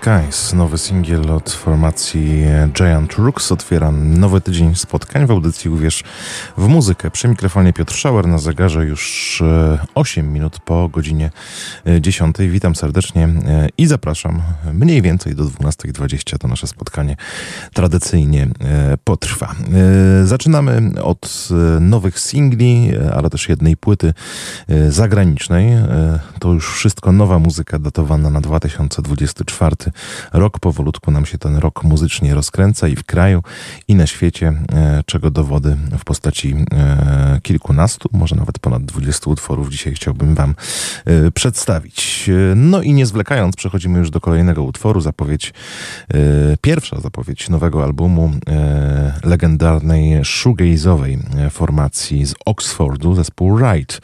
Skies, nowy singiel od formacji Giant Rooks otwiera nowy tydzień spotkań w audycji Uwierz w muzykę. Przy mikrofonie Piotr Schauer na zegarze już e, 8 minut po godzinie e, 10. Witam serdecznie e, i zapraszam mniej więcej do 12.20 to nasze spotkanie tradycyjnie e, potrwa. E, Zaczynamy od e, nowych singli, e, ale też jednej płyty e, zagranicznej. E, To już wszystko nowa muzyka datowana na 2024 rok. Powolutku nam się ten rok muzycznie rozkręca i w kraju, i na świecie, e, czego dowody w postaci e, kilkunastu, może nawet ponad 20 utworów dzisiaj chciałbym Wam e, przedstawić. No i nie zwlekając, przechodzimy już do kolejnego utworu. Zapowiedź, pierwsza zapowiedź nowego albumu legendarnej shoegaze'owej formacji z Oxfordu, zespół Right.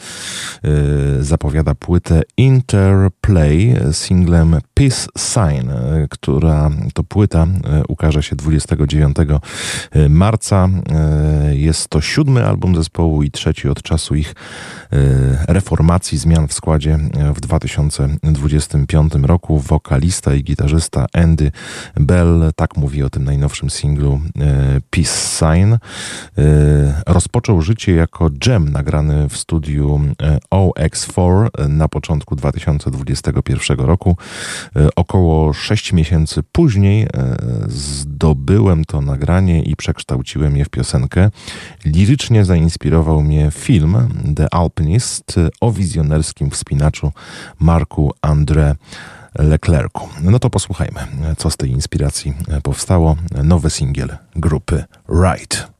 E, Zapowiada płytę Interplay singlem Peace Sign, e, która to płyta e, ukaże się 29 marca. E, Jest to siódmy album zespołu i trzeci od czasu ich reformacji, zmian w składzie w 2025 roku. Wokalista i gitarzysta Andy Bell, tak mówi o tym najnowszym singlu Peace Sign, rozpoczął życie jako jam nagrany w studiu e, OX4 na początku 2021 roku. E, Około 6 miesięcy później e, zdobyłem to nagranie i przekształciłem je w piosenkę. Lirycznie zainspirował mnie film The Alpinist o wizjonerskim wspinaczu Marku André Leclercu. No to posłuchajmy, co z tej inspiracji powstało. Nowy singiel grupy Right.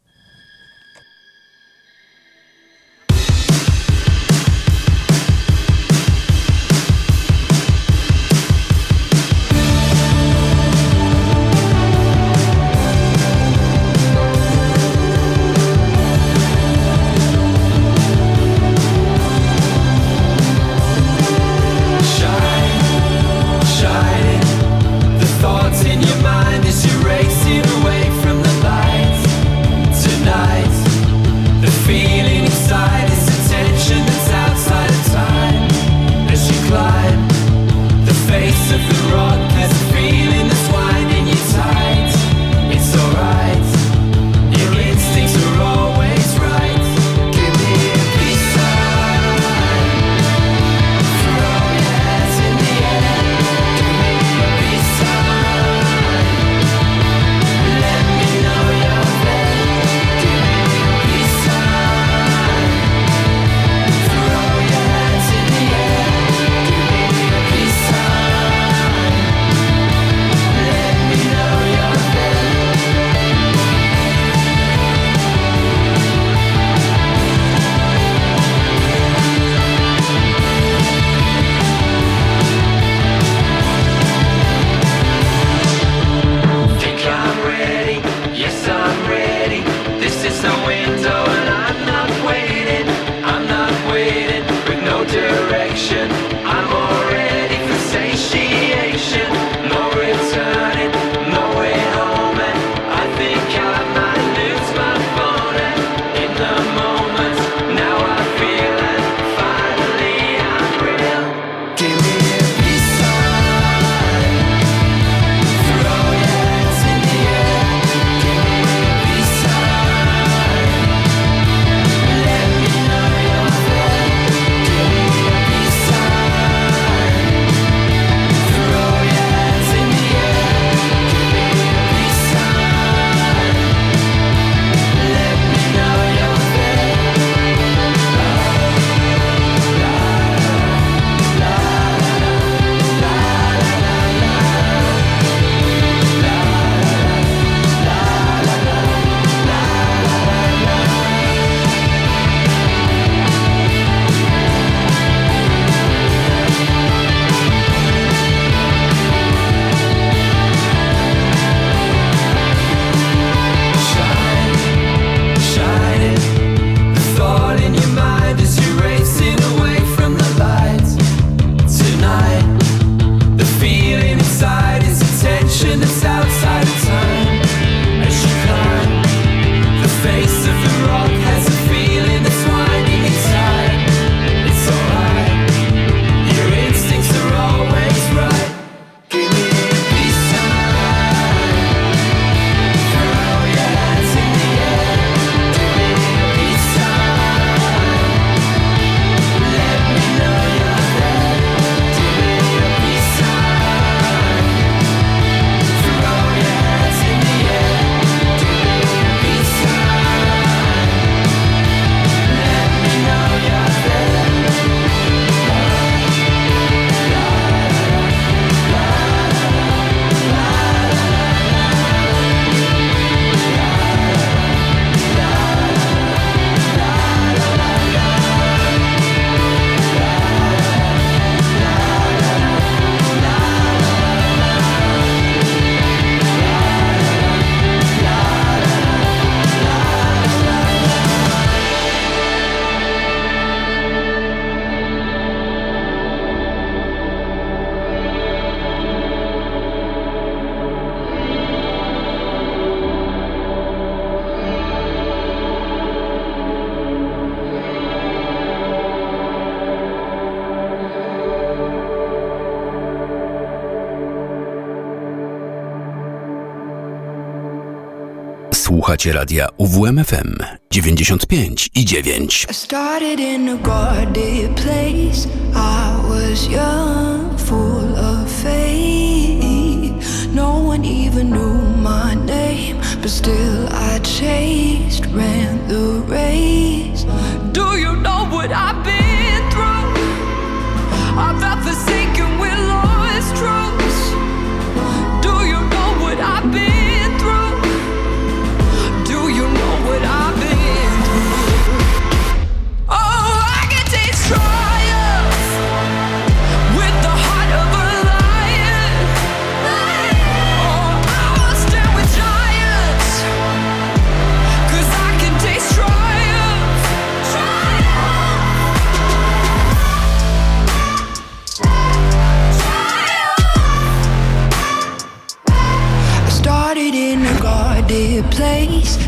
Słuchacie radia UWMFM 95 i 9. I started in a guarded place. I was young, full of faith. No one even knew my name, but still I chased, ran the race.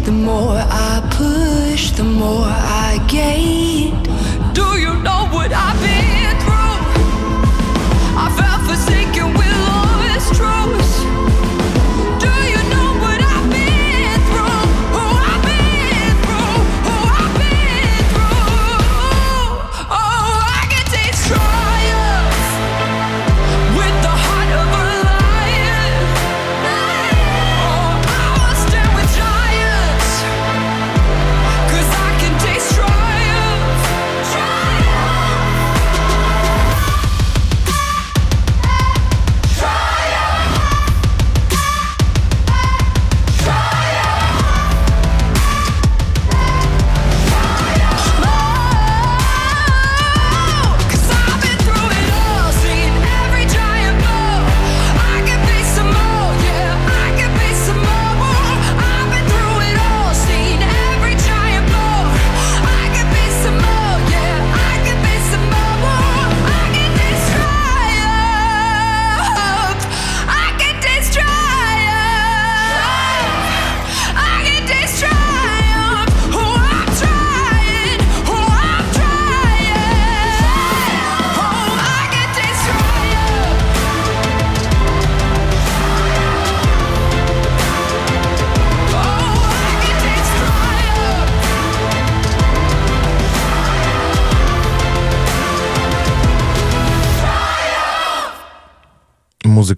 The more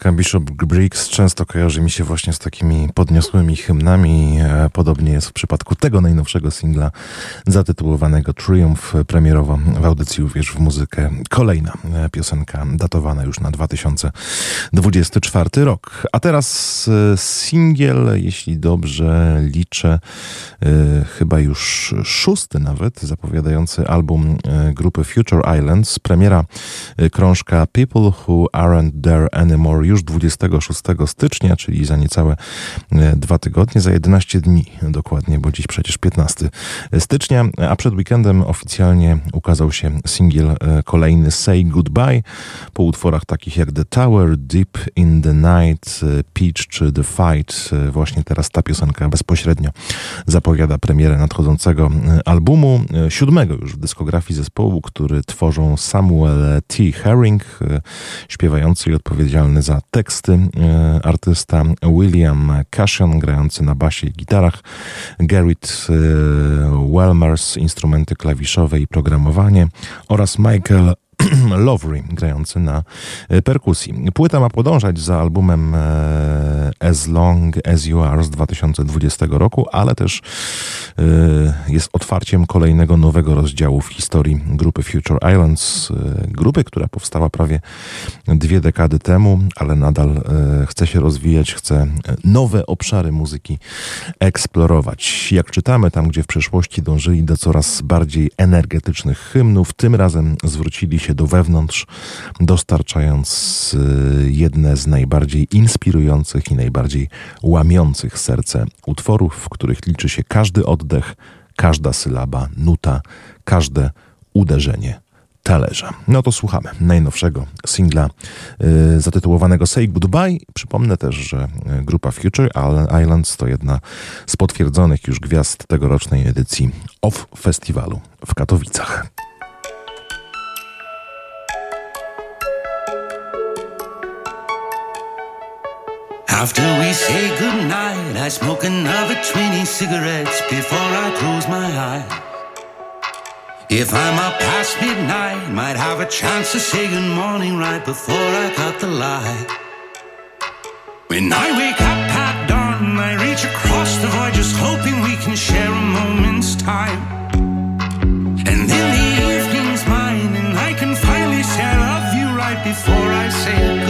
Muzyka Bishop Briggs często kojarzy mi się właśnie z takimi podniosłymi hymnami. E, Podobnie jest w przypadku tego najnowszego singla zatytułowanego Triumph premierowo w audycji Uwierz w muzykę. Kolejna e, piosenka datowana już na 2024 rok. A teraz e, singiel, jeśli dobrze liczę, chyba już szósty nawet, zapowiadający album grupy Future Islands. Premiera krążka People Who Aren't There Anymore już 26 stycznia, czyli za niecałe e, dwa tygodnie, za 11 dni dokładnie, bo dziś przecież 15 stycznia, a przed weekendem oficjalnie ukazał się singiel e, kolejny Say Goodbye po utworach takich jak The Tower, Deep in the Night, e, Peach czy The Fight. Właśnie teraz ta piosenka bezpośrednio zapowiada premierę nadchodzącego albumu, siódmego już w dyskografii zespołu, który tworzą Samuel T. Herring, śpiewający i odpowiedzialny za teksty, e, artysta William Cashion, grający na basie i gitarach, Garrett e, Welmers, instrumenty klawiszowe i programowanie oraz Michael Lowry, grający na e, perkusji. Płyta ma podążać za albumem e, As Long As You Are z 2020 roku, ale też e, jest otwarciem kolejnego nowego rozdziału w historii grupy Future Islands. Grupy, która powstała prawie dwie dekady temu, ale nadal chce się rozwijać, chce nowe obszary muzyki eksplorować. Jak czytamy, tam gdzie w przeszłości dążyli do coraz bardziej energetycznych hymnów, tym razem zwrócili się do wewnątrz, dostarczając e, jedne z najbardziej inspirujących i najbardziej łamiących serce utworów, w których liczy się każdy oddech, każda sylaba, nuta, każde uderzenie talerza. No to słuchamy najnowszego singla y, zatytułowanego Say Goodbye. Przypomnę też, że y, grupa Future Islands to jedna z potwierdzonych już gwiazd tegorocznej edycji OFF Festiwalu w Katowicach. After we say goodnight, I smoke another 20 cigarettes before I close my eyes. If I'm up past midnight, might have a chance to say good morning right before I cut the light. When I wake up at dawn, I reach across the void just hoping we can share a moment's time. And then the evening's mine, and I can finally say I love you right before I say goodnight.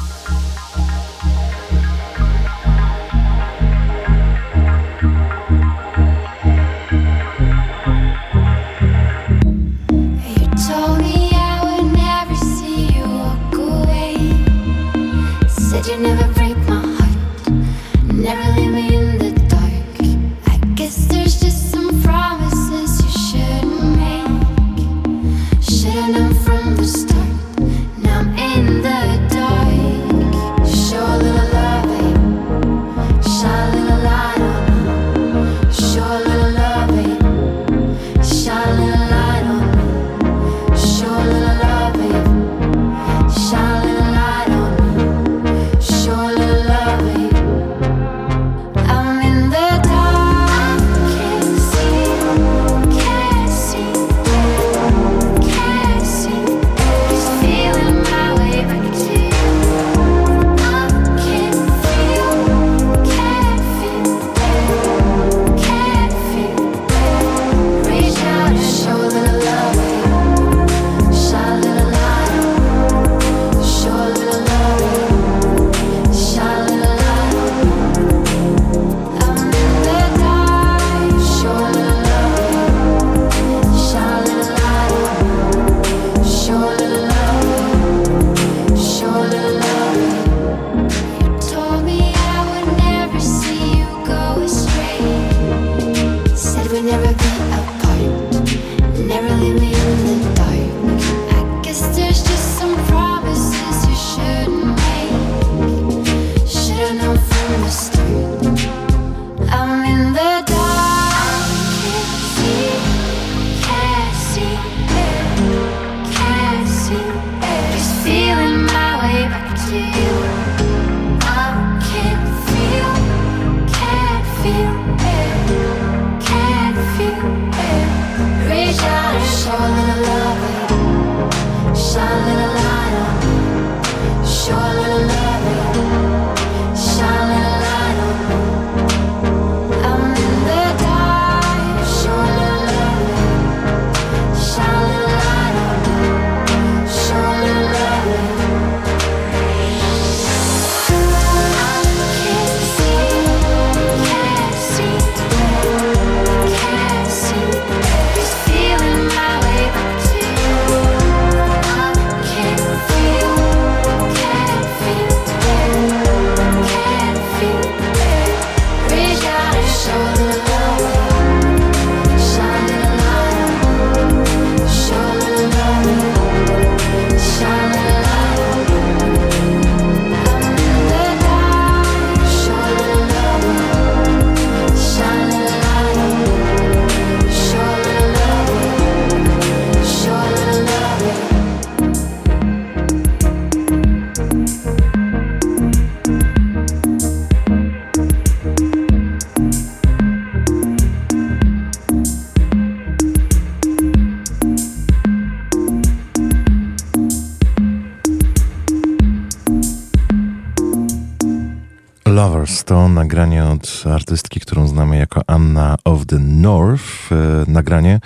Nagranie od artystki, którą znamy jako Anna of the North. E, nagranie,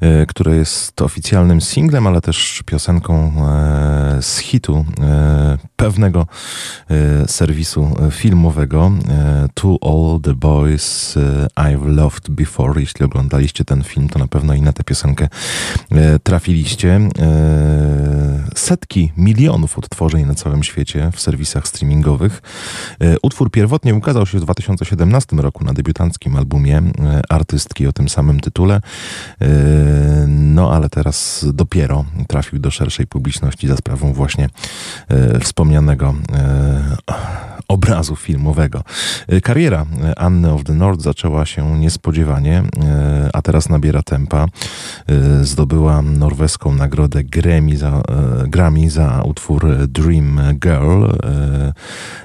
e, które jest oficjalnym singlem, ale też piosenką e, z hitu pewnego serwisu filmowego To All the Boys I've Loved Before. Jeśli oglądaliście ten film, to na pewno i na tę piosenkę trafiliście. Setki milionów odtworzeń na całym świecie w serwisach streamingowych. Utwór pierwotnie ukazał się w 2017 roku na debiutanckim albumie e, artystki o tym samym tytule. E, no ale teraz dopiero trafił do szerszej publiczności za sprawą właśnie e, wspomnianego obrazu filmowego. Kariera Anny of the North zaczęła się niespodziewanie, a teraz nabiera tempa. Zdobyła norweską nagrodę Grammy za, Grammy za utwór Dream Girl.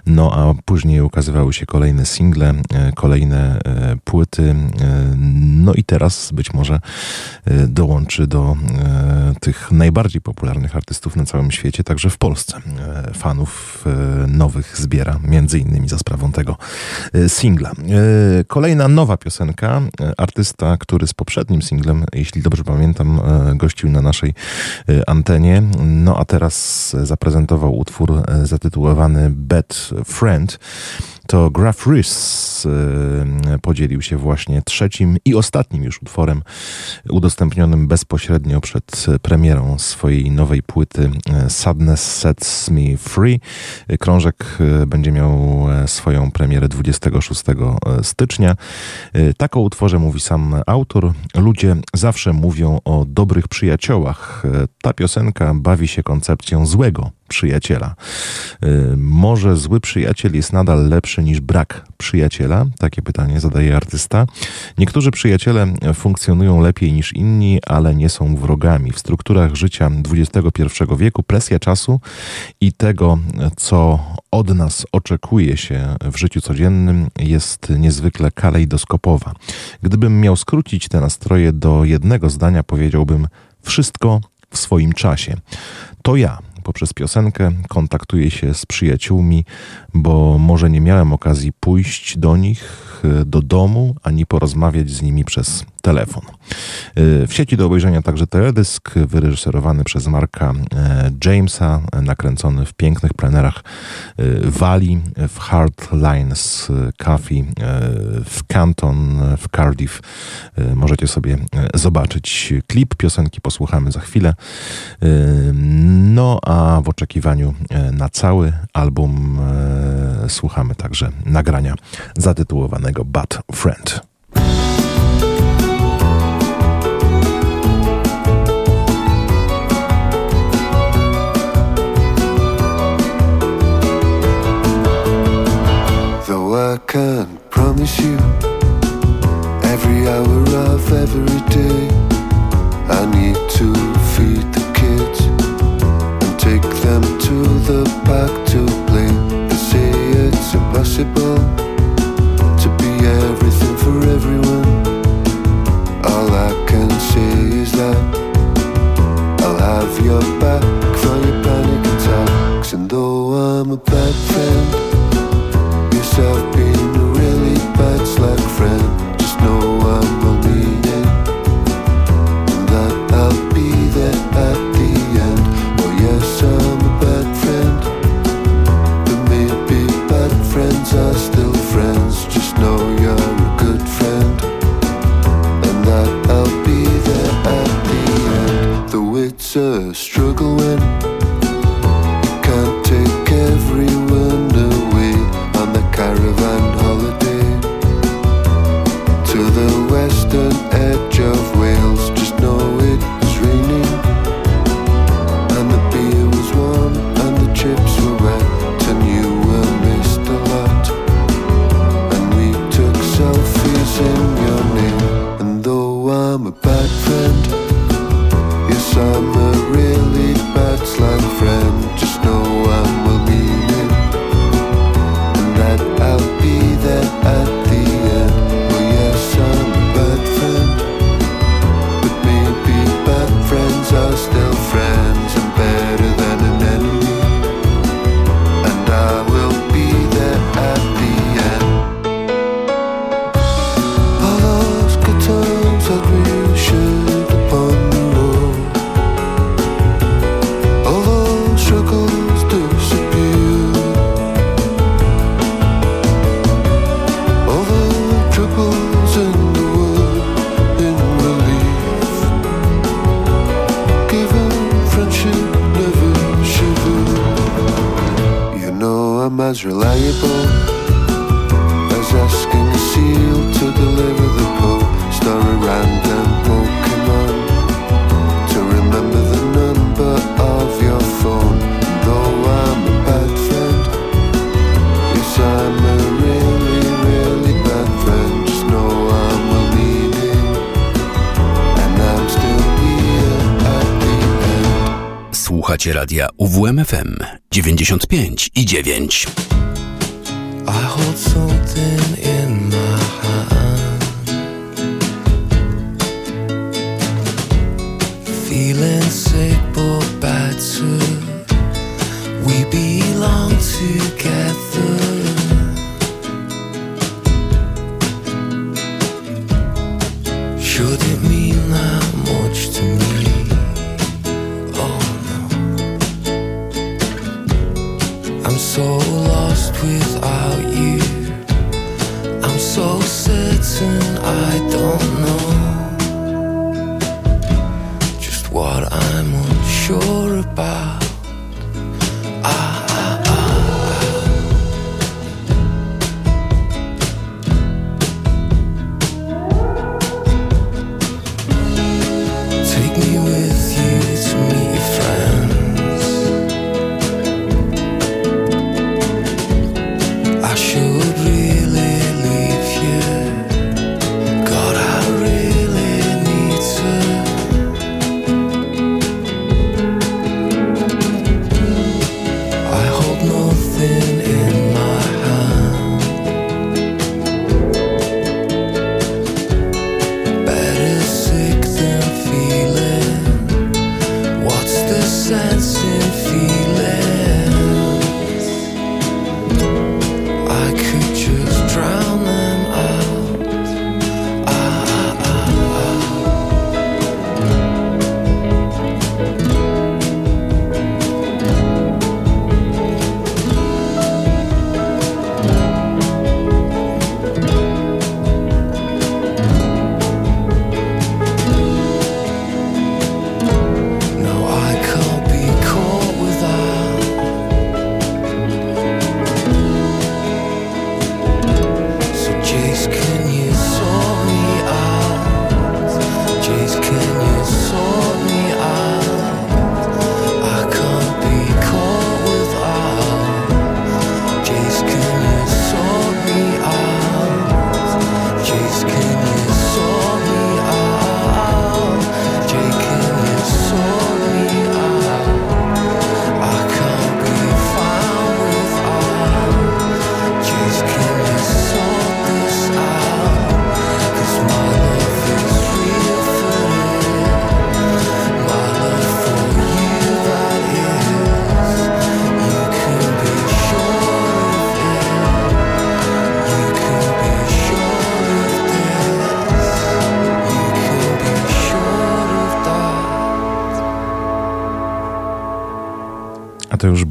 No a później ukazywały się kolejne single, kolejne płyty. No i teraz być może e, dołączy do e, tych najbardziej popularnych artystów na całym świecie, także w Polsce. E, fanów e, nowych zbiera, między innymi za sprawą tego e, singla. E, Kolejna nowa piosenka, e, artysta, który z poprzednim singlem, jeśli dobrze pamiętam, e, gościł na naszej e, antenie, no a teraz zaprezentował utwór e, zatytułowany Bad Friend to Graf Rhys e, podzielił się właśnie trzecim i ostatnim już utworem udostępnionym bezpośrednio przed premierą swojej nowej płyty e, Sadness Sets Me Free. E, Krążek będzie miał swoją premierę 26 stycznia. Tak o utworze mówi sam autor. Ludzie zawsze mówią o dobrych przyjaciołach. Ta piosenka bawi się koncepcją złego przyjaciela. Y, Może zły przyjaciel jest nadal lepszy niż brak przyjaciela? Takie pytanie zadaje artysta. Niektórzy przyjaciele funkcjonują lepiej niż inni, ale nie są wrogami. W strukturach życia XXI wieku presja czasu i tego, co od nas oczekuje się w życiu codziennym, jest niezwykle kalejdoskopowa. Gdybym miał skrócić te nastroje do jednego zdania, powiedziałbym wszystko w swoim czasie. To ja poprzez piosenkę kontaktuję się z przyjaciółmi, bo może nie miałem okazji pójść do nich e, do domu, ani porozmawiać z nimi przez telefon. E, W sieci do obejrzenia także teledysk wyreżyserowany przez Marka e, Jamesa, nakręcony w pięknych plenerach e, Wali, w Hard Lines Coffee, e, w Canton, w Cardiff. Możecie sobie zobaczyć klip piosenki, posłuchamy za chwilę. No a w oczekiwaniu na cały album słuchamy także nagrania zatytułowanego Bad Friend. Though I can't promise you 95 i 9.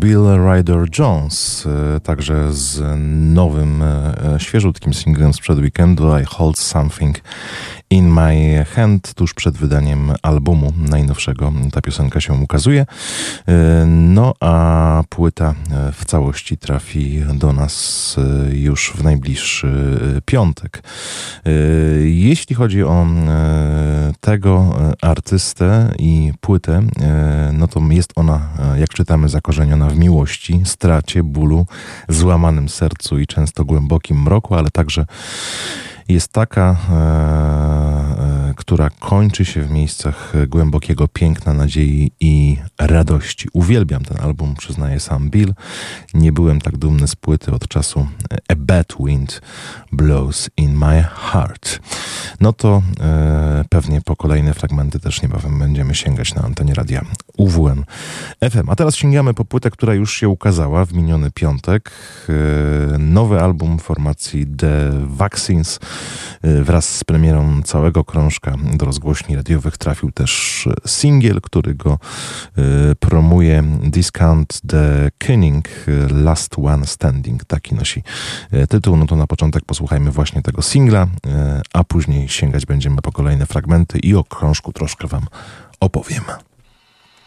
Ryder Jones, e, także z nowym, e, świeżutkim singlem sprzed weekendu I Hold Something in My Hand, tuż przed wydaniem albumu najnowszego. Ta piosenka się ukazuje. E, no a płyta w całości trafi do nas już w najbliższy piątek. Jeśli chodzi o tego artystę i płytę, no to jest ona, jak czytamy, zakorzeniona w miłości, stracie, bólu, złamanym sercu i często głębokim mroku, ale także jest taka, e, e, która kończy się w miejscach głębokiego piękna, nadziei i radości. Uwielbiam ten album, przyznaję sam Bill. Nie byłem tak dumny z płyty od czasu A Bad Wind Blows in My Heart. No to e, pewnie po kolejne fragmenty też niebawem będziemy sięgać na antenie radia UWM FM. A teraz sięgamy po płytę, która już się ukazała w miniony piątek. E, nowy album formacji The Vaccines Y, wraz z premierą całego krążka do rozgłośni radiowych trafił też singiel, który go y, promuje Discount the King Last One Standing. Taki nosi y, tytuł. No to na początek posłuchajmy właśnie tego singla, a później sięgać będziemy po kolejne fragmenty i o krążku troszkę Wam opowiem.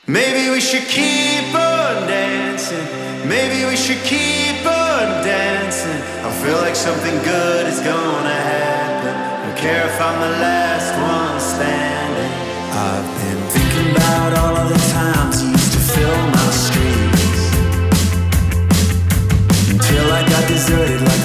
Maybe we should keep on dancing. Maybe we should keep on dancing. I feel like something good is gonna happen. care if I'm the last one standing. I've deserted like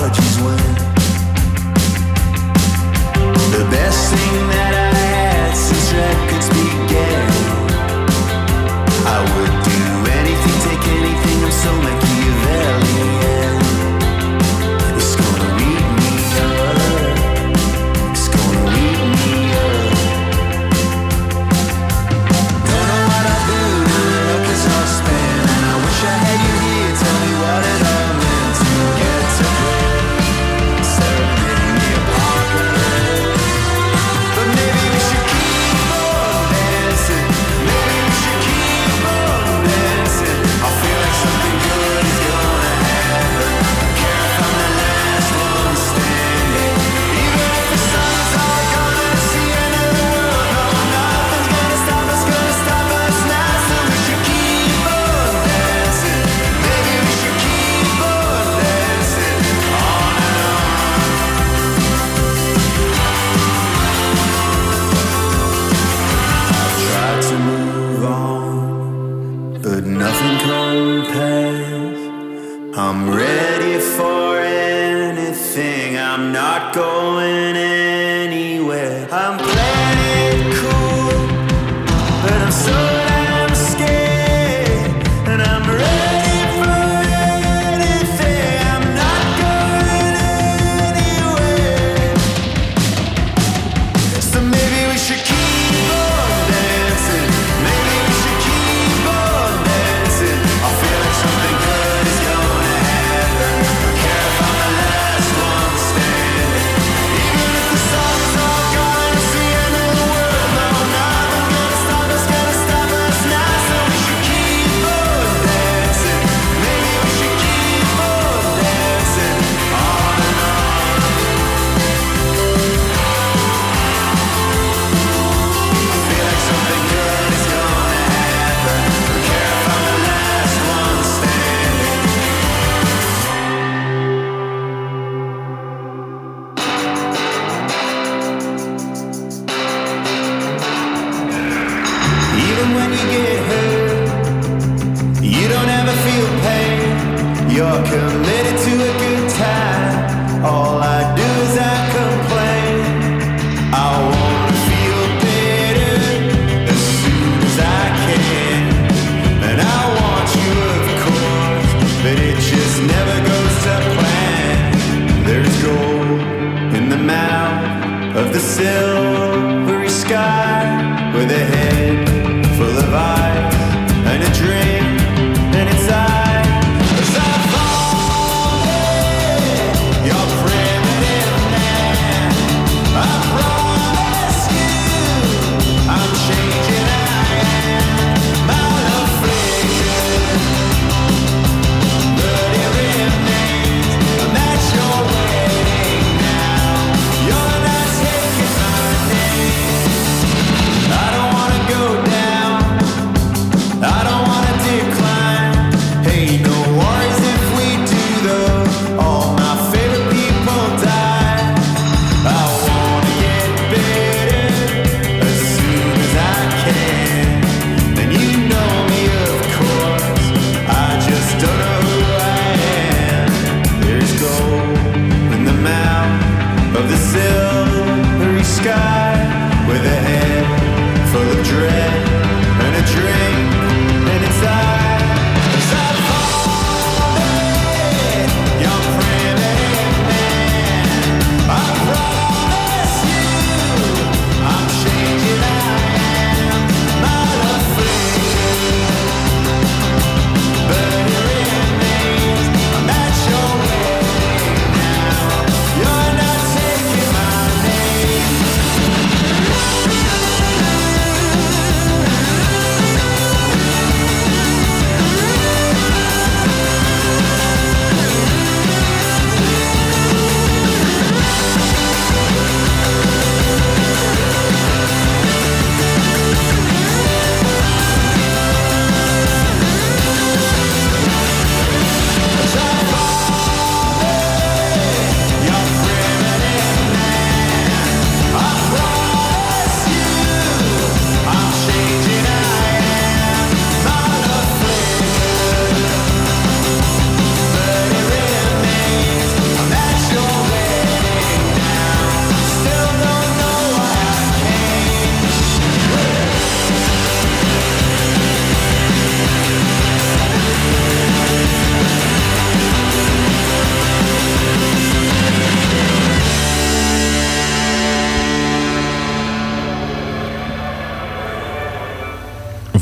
the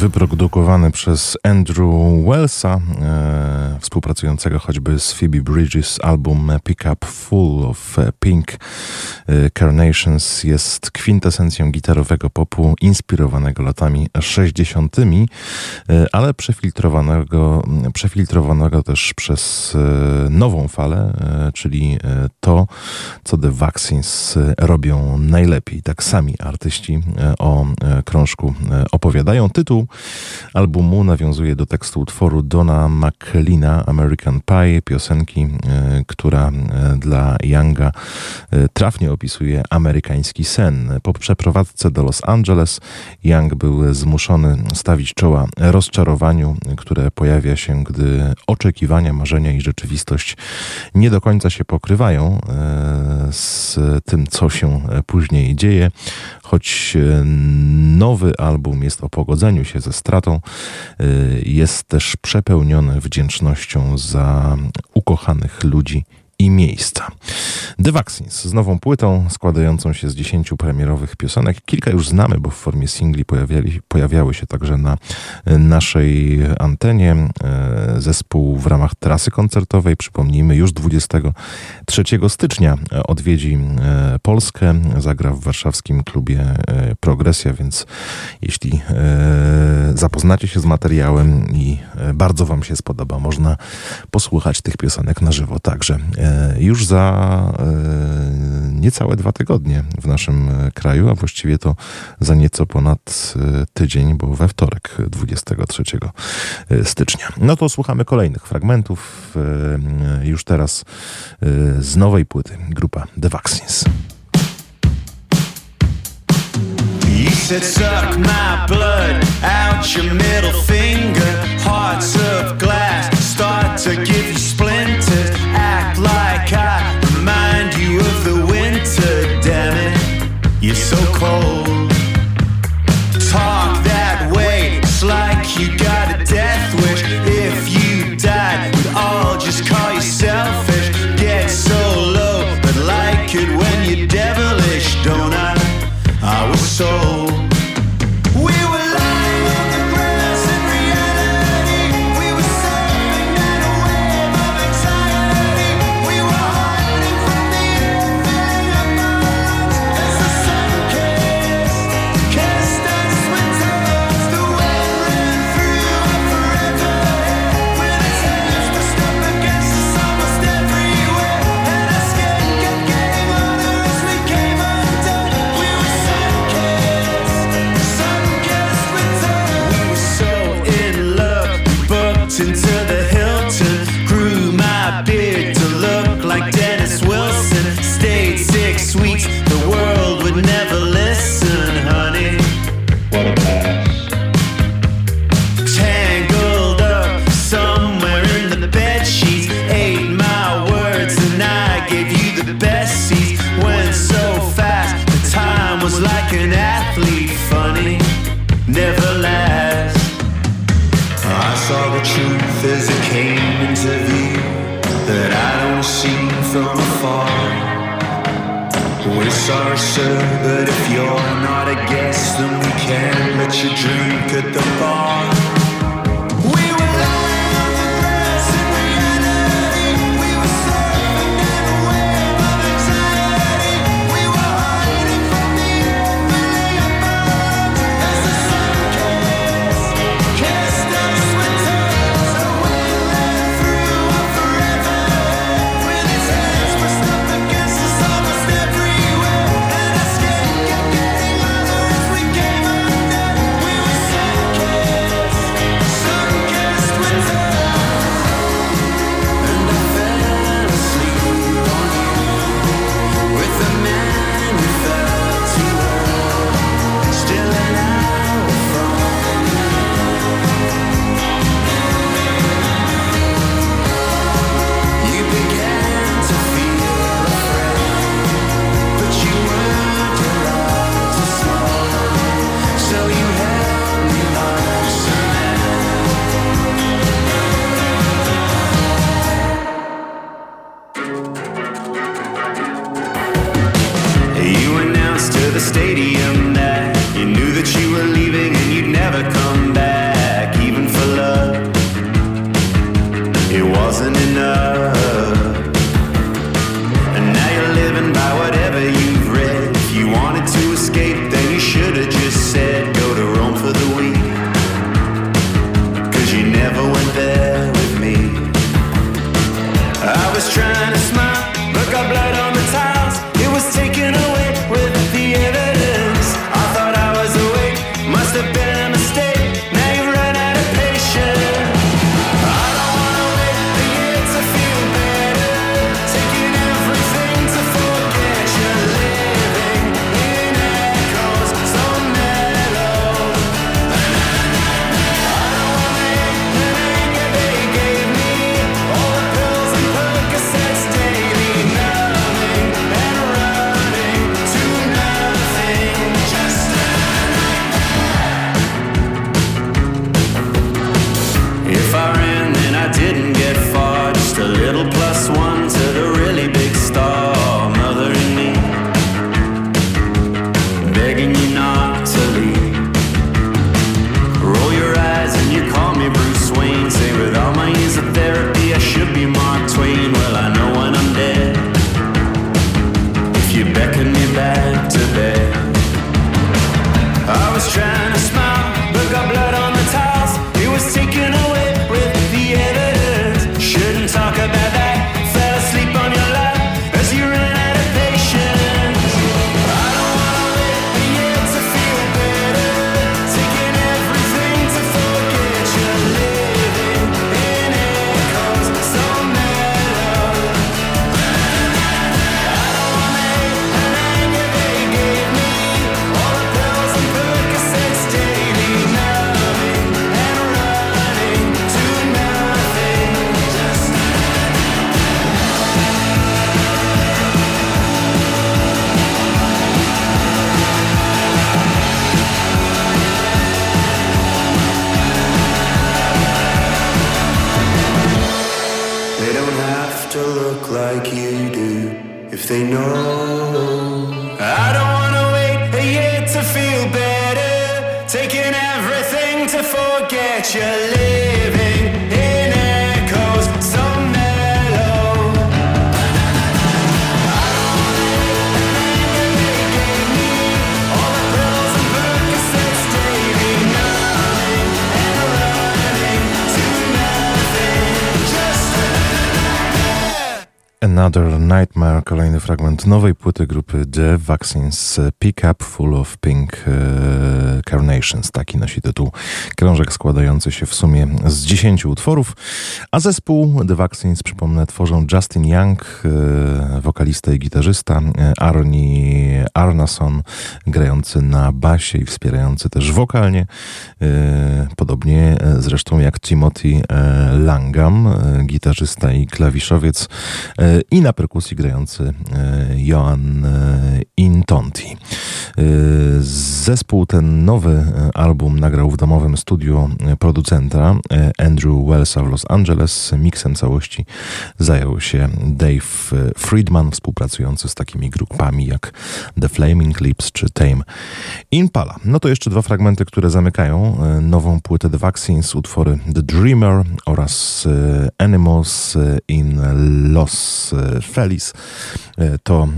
wyprodukowany przez Andrew Wellsa, e, współpracującego choćby z Phoebe Bridges. Album Pick Up Full of Pink e, Carnations jest kwintesencją gitarowego popu inspirowanego latami 60., e, ale przefiltrowanego, przefiltrowanego też przez e, nową falę, czyli to, co The Vaccines robią najlepiej. Tak sami artyści o krążku opowiadają. Tytuł albumu nawiązuje do tekstu utworu Dona American Pie, piosenki, e, która e, dla Younga e, trafnie opisuje amerykański sen. Po przeprowadzce do Los Angeles Young był zmuszony stawić czoła rozczarowaniu, które pojawia się, gdy oczekiwania, marzenia i rzeczywistość nie do końca się pokrywają z tym, co się później dzieje. Choć nowy album jest o pogodzeniu się ze stratą, jest też przepełniony wdzięcznością za ukochanych ludzi i miejsca. The Vaccines z nową płytą składającą się z dziesięciu premierowych piosenek. Kilka już znamy, bo w formie singli pojawiali, pojawiały się także na naszej antenie. E, zespół w ramach trasy koncertowej, przypomnijmy, już 23 stycznia odwiedzi e, Polskę, zagra w warszawskim klubie e, Progresja, więc jeśli zapoznacie się z materiałem i bardzo Wam się spodoba, można posłuchać tych piosenek na żywo także już za e, niecałe dwa tygodnie w naszym e, kraju, a właściwie to za nieco ponad e, tydzień, bo we wtorek 23 stycznia. No to słuchamy kolejnych fragmentów już teraz z nowej płyty grupa The Vaccines. Suck my blood out your middle finger Hearts of glass start to give you splinters like I remind you of the winter, damn it. You're so cold. like an athlete, funny, never lasts. I saw the truth as it came into view that I don't see from afar. We're sorry, sir, but if you're not a guest, then we can't let you drink at the bar. Fragment nowej płyty grupy The Vaccines Pick Up Full of Pink e, Carnations. Taki nosi tytuł krążek składający się w sumie z 10 utworów. A zespół The Vaccines, przypomnę, tworzą Justin Young, e, wokalista i gitarzysta, e, Arnie Arnason, grający na basie i wspierający też wokalnie, podobnie zresztą jak Timothy Langham, gitarzysta i klawiszowiec i na perkusji grający E, Joan e, Intonti. E, zespół ten nowy album nagrał w domowym studiu producenta Andrew Wellsa w Los Angeles. Miksem całości zajął się Dave Friedman, współpracujący z takimi grupami jak The Flaming Lips czy Tame Impala. No to jeszcze dwa fragmenty, które zamykają nową płytę The Vaccines, utwory The Dreamer oraz Animals in Los Feliz. E, to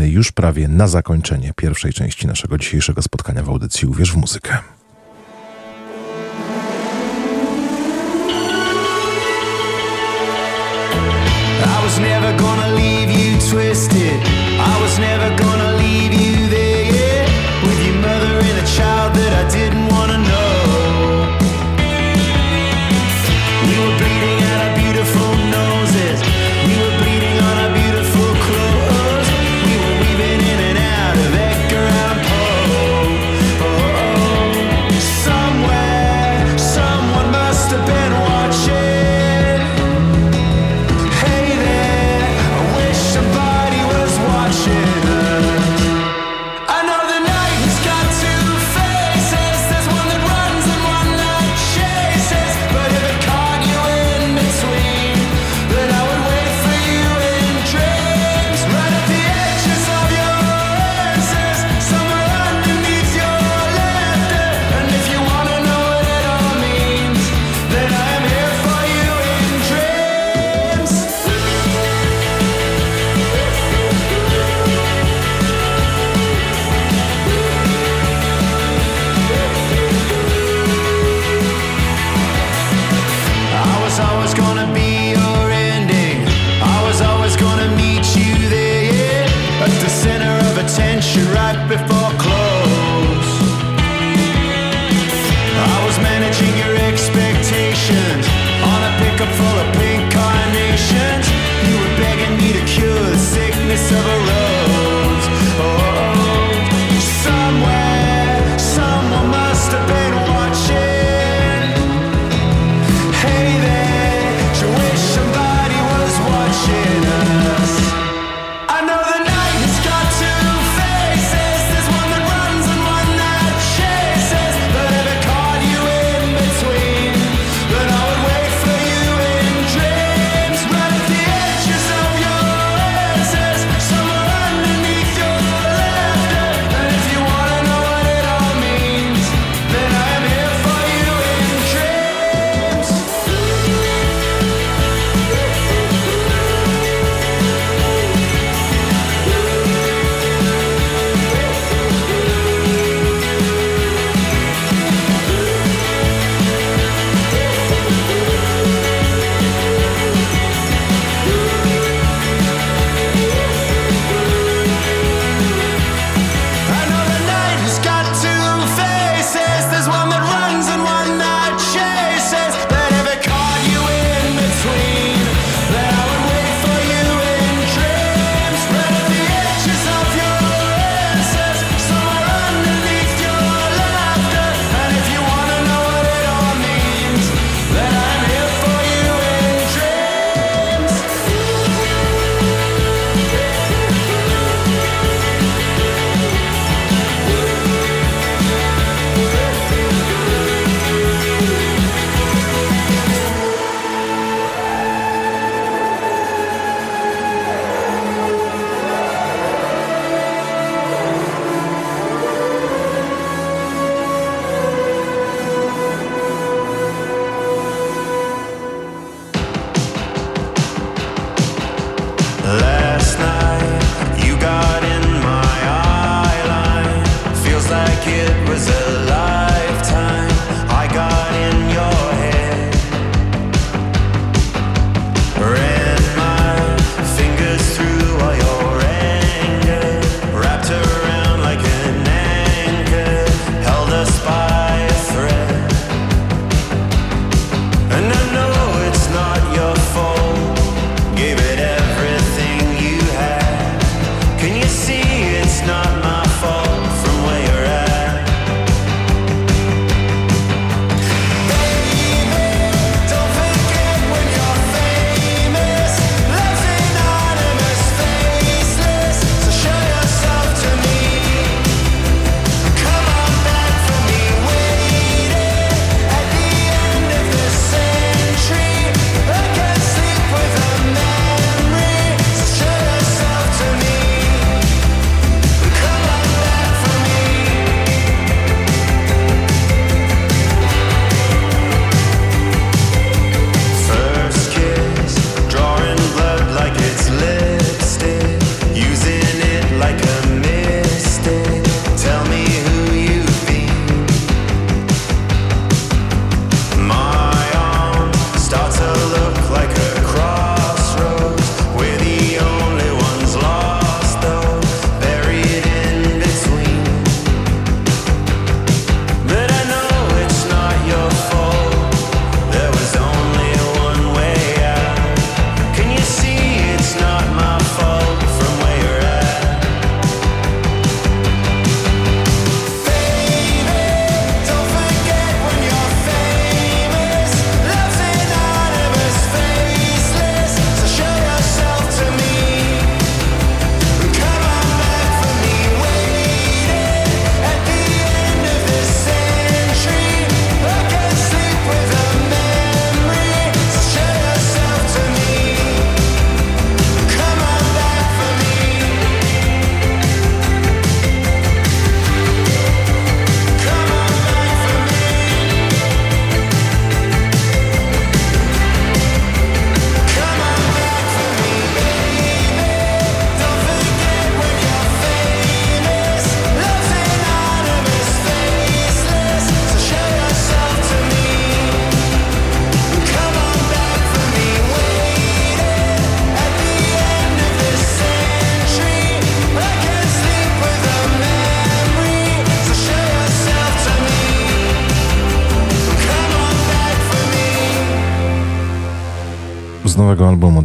e, już prawie na zakończenie pierwszej części naszego dzisiejszego spotkania w audycji Uwierz w muzykę. I was never gonna leave you twisted. I was never gonna right before close.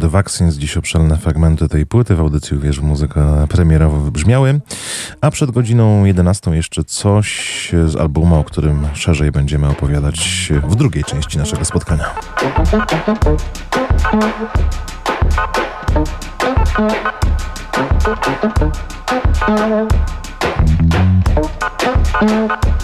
The Vaccines. Dziś obszerne fragmenty tej płyty w audycji Uwierz w muzykę premierowo wybrzmiały. A przed godziną 11 jeszcze coś z albumu, o którym szerzej będziemy opowiadać w drugiej części naszego spotkania. Minęła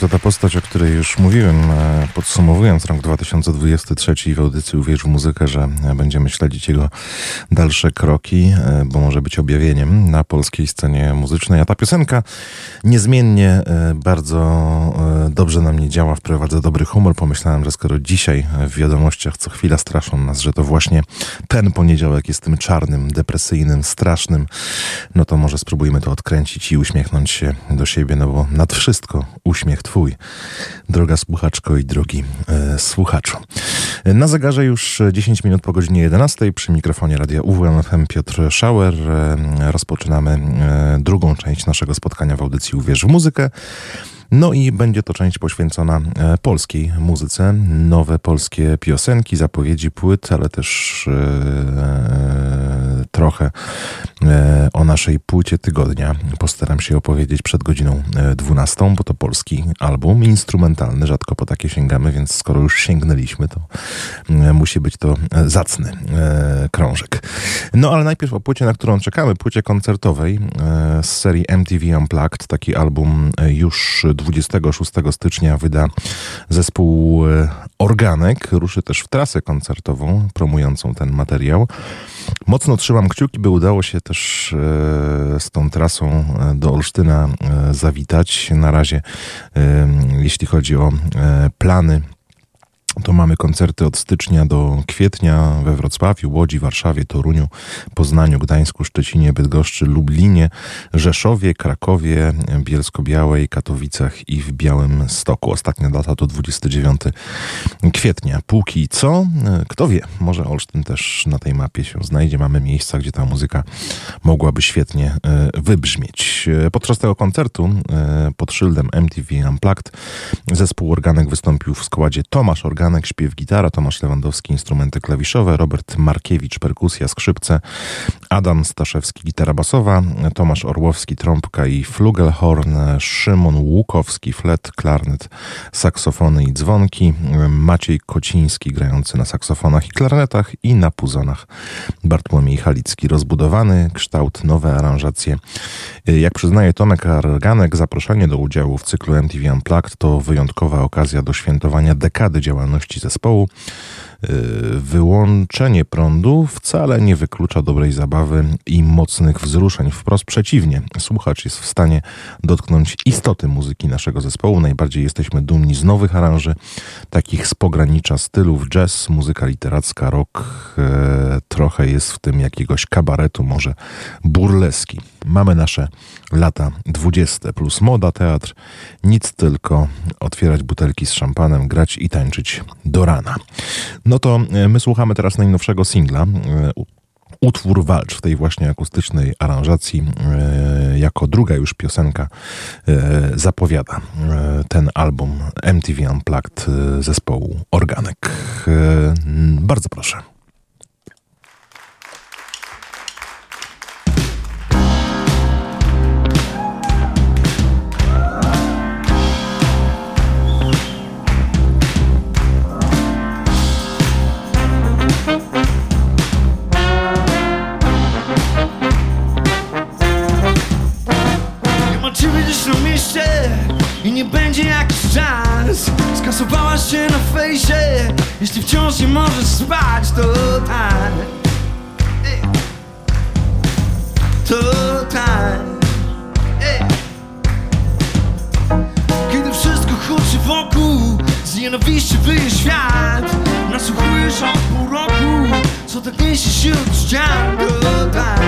to ta postać, o której już mówiłem, e, podsumowując rok 2023 w audycji Uwierz w muzykę, że będziemy śledzić jego dalsze kroki, e, bo może być objawieniem na polskiej scenie muzycznej. A ta piosenka niezmiennie e, bardzo dobrze na mnie działa, wprowadza dobry humor. Pomyślałem, że skoro dzisiaj w wiadomościach co chwila straszą nas, że to właśnie ten poniedziałek jest tym czarnym, depresyjnym, strasznym, no to może spróbujmy to odkręcić i uśmiechnąć się do siebie, no bo nad wszystko uśmiech Twój, droga słuchaczko i drogi e, słuchaczu. Na zegarze już 10 minut po godzinie 11 przy mikrofonie radia UWMFM Piotr Schauer. E, rozpoczynamy e, drugą część naszego spotkania w audycji Uwierz w muzykę. No i będzie to część poświęcona e, polskiej muzyce, nowe polskie piosenki, zapowiedzi płyt, ale też trochę e, o naszej płycie tygodnia. Postaram się opowiedzieć przed godziną 12, bo to polski album instrumentalny, rzadko po takie sięgamy, więc skoro już sięgnęliśmy, to e, musi być to zacny e, krążek. No ale najpierw o płycie, na którą czekamy, płycie koncertowej z serii MTV Unplugged, taki album już 26 stycznia wyda zespół e, Organek. Ruszy też w trasę koncertową promującą ten materiał. Mocno trzymam kciuki, by udało się też e, z tą trasą e, do Olsztyna zawitać. Na razie, jeśli chodzi o plany to mamy koncerty od stycznia do kwietnia we Wrocławiu, Łodzi, Warszawie, Toruniu, Poznaniu, Gdańsku, Szczecinie, Bydgoszczy, Lublinie, Rzeszowie, Krakowie, Bielsko-Białej, Katowicach i w Białym Stoku. Ostatnia data to 29 kwietnia. Póki co, kto wie, może Olsztyn też na tej mapie się znajdzie. Mamy miejsca, gdzie ta muzyka mogłaby świetnie e, wybrzmieć. Podczas tego koncertu e, pod szyldem MTV Unplugged zespół Organek wystąpił w składzie Tomasz Organek, Ganek, śpiew, gitara, Tomasz Lewandowski, instrumenty klawiszowe, Robert Markiewicz, perkusja, skrzypce, Adam Staszewski, gitara basowa, Tomasz Orłowski, trąbka i flugelhorn, Szymon Łukowski, flet, klarnet, saksofony i dzwonki, Maciej Kociński, grający na saksofonach i klarnetach i na puzonach, Bartłomiej Halicki, rozbudowany kształt, nowe aranżacje. Jak przyznaje Tomek Arganek, zaproszenie do udziału w cyklu MTV Unplugged to wyjątkowa okazja do świętowania dekady działalności działalności zespołu. Y, wyłączenie prądu wcale nie wyklucza dobrej zabawy i mocnych wzruszeń. Wprost przeciwnie, słuchacz jest w stanie dotknąć istoty muzyki naszego zespołu. Najbardziej jesteśmy dumni z nowych aranży, takich z pogranicza stylów jazz, muzyka literacka, rock, e, trochę jest w tym jakiegoś kabaretu, może burleski. Mamy nasze lata 20 plus moda, teatr, nic tylko otwierać butelki z szampanem, grać i tańczyć do rana. No to e, my słuchamy teraz najnowszego singla. E, utwór Walcz w tej właśnie akustycznej aranżacji, e, jako druga już piosenka, zapowiada ten album MTV Unplugged zespołu Organek. Bardzo proszę. Będzie jakiś czas. Skasowałaś się na fejsie Jeśli wciąż nie możesz spać, to tak. To tak. Kiedy wszystko huczy wokół Z nienawiści wyje świat. Nasłuchujesz od pół roku Co tak niesie się od ścian, to tak.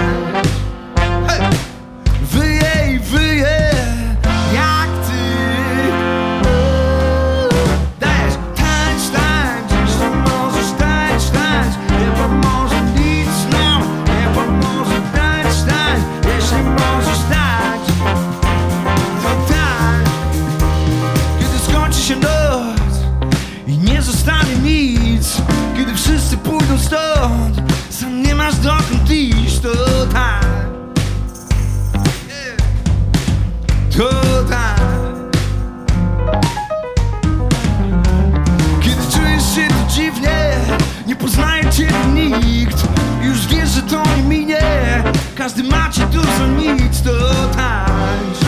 Wyje i wyje Każdy macie dużo nic, to tańcz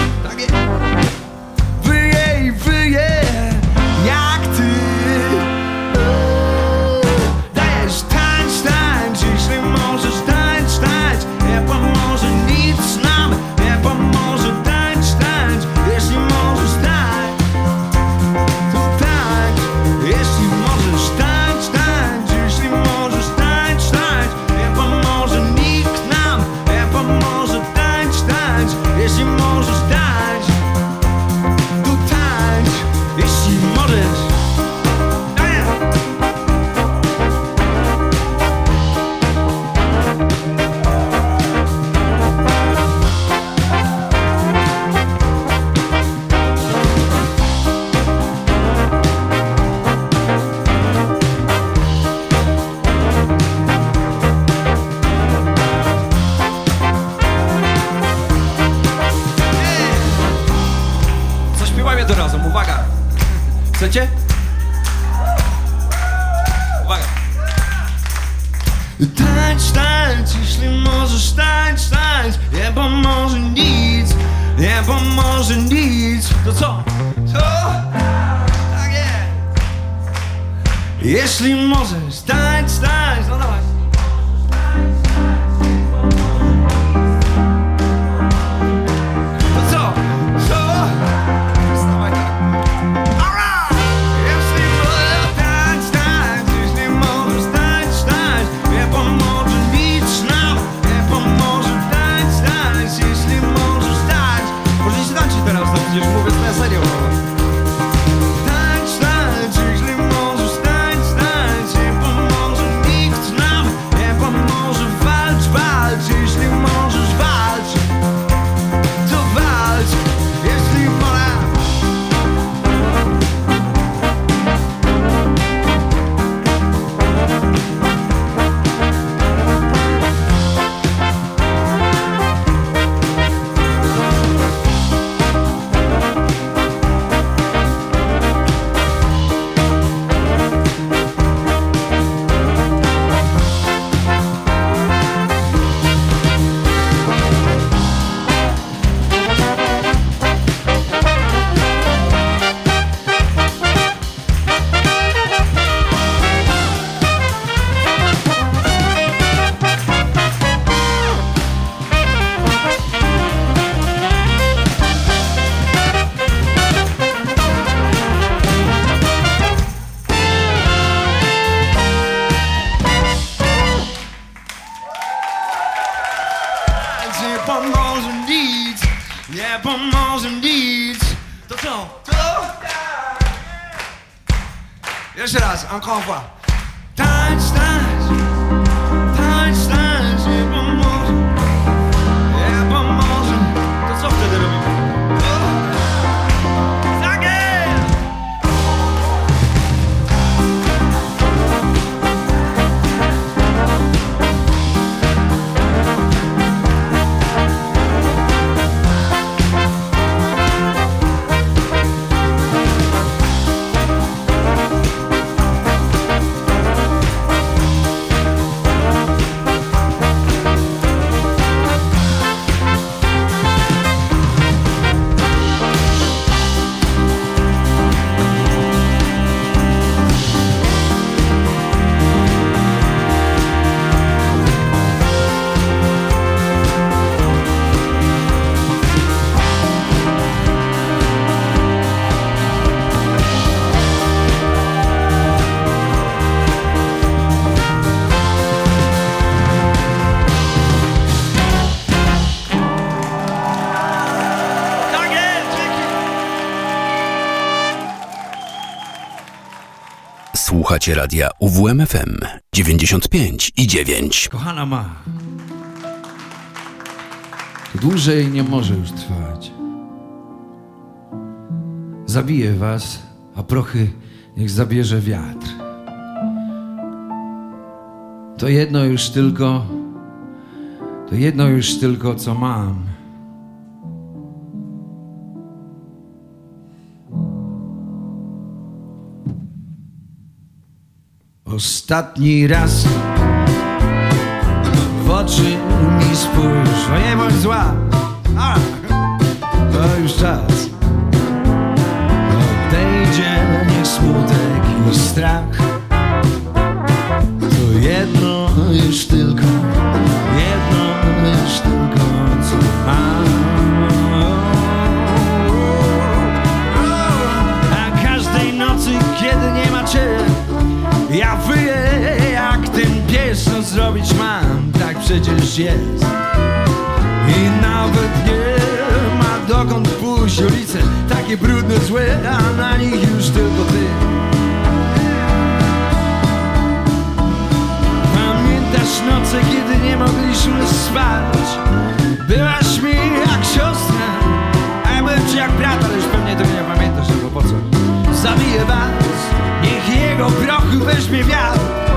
encore une fois. Słuchacie radia UWMFM 95 i 9. Kochana ma. To dłużej nie może już trwać. Zabiję was, a prochy niech zabierze wiatr. To jedno już tylko, to jedno już tylko, co mam. Ostatni raz w oczy mi spójrz, no nie bądź zła, a, to już czas. Odejdzie niech smutek i strach. To jedno już tylko, przecież jest. I nawet nie ma dokąd pójść ulice, takie brudne, złe, a na nich już tylko ty. Pamiętasz noce, kiedy nie mogliśmy spać? Byłaś mi jak siostra, a ja byłem ci jak brat, ale już pewnie tego nie pamiętasz, bo po co? Zabiję was, niech jego prochy weźmie wiatr.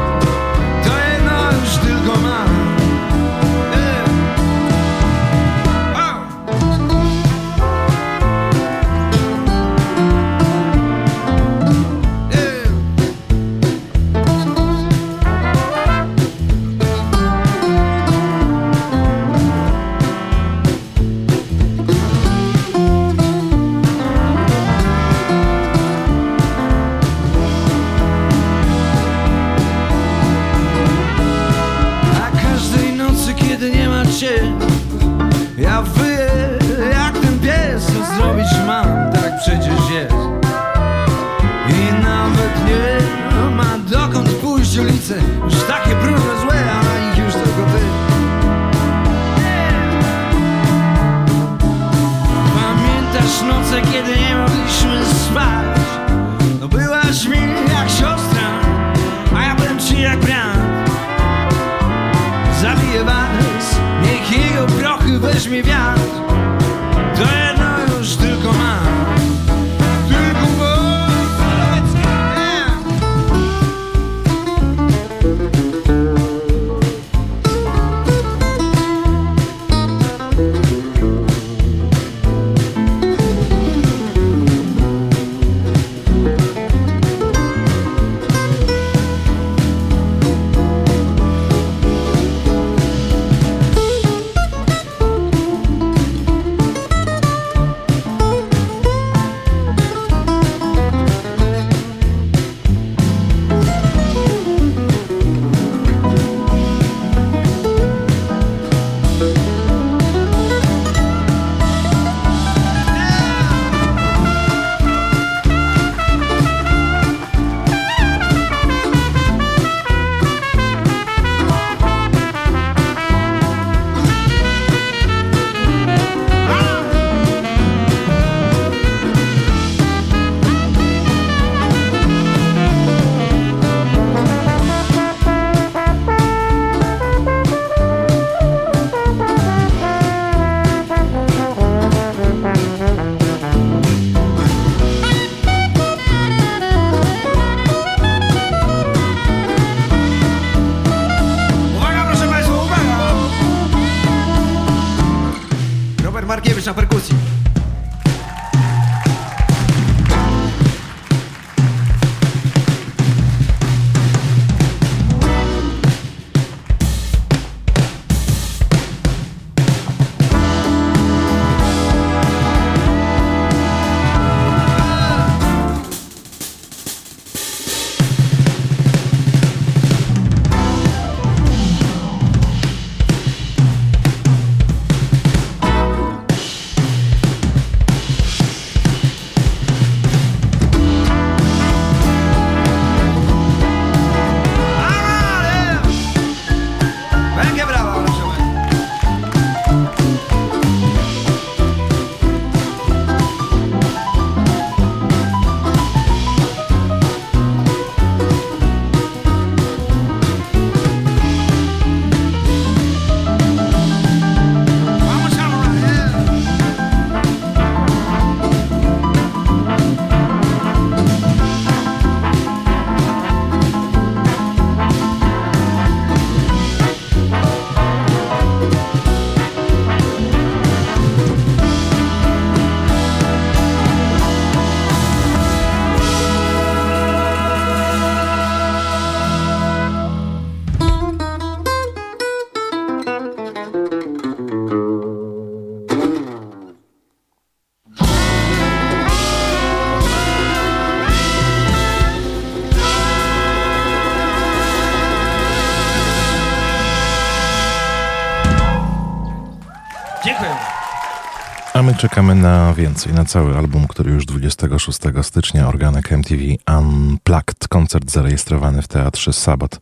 Czekamy na więcej, na cały album, który już 26 stycznia organek MTV Unplugged, koncert zarejestrowany w Teatrze Sabat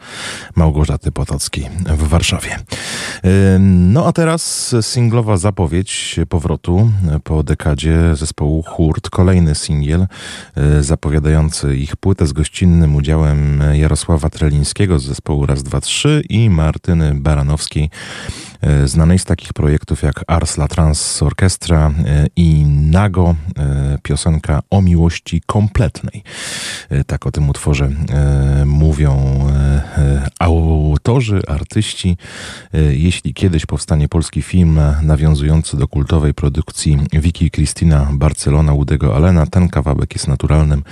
Małgorzaty Potockiej w Warszawie. No a teraz singlowa zapowiedź powrotu po dekadzie zespołu Hurt, kolejny singiel y, zapowiadający ich płytę z gościnnym udziałem Jarosława Trelińskiego z zespołu Raz, Dwa, Trzy i Martyny Baranowskiej znanej z takich projektów jak Ars La Trans Orchestra e, i Nago, e, piosenka o miłości kompletnej. E, Tak o tym utworze e, mówią e, e, autorzy, artyści. E, Jeśli kiedyś powstanie polski film nawiązujący do kultowej produkcji Vicky Cristina Barcelona Udego Allena, ten kawałek jest naturalnym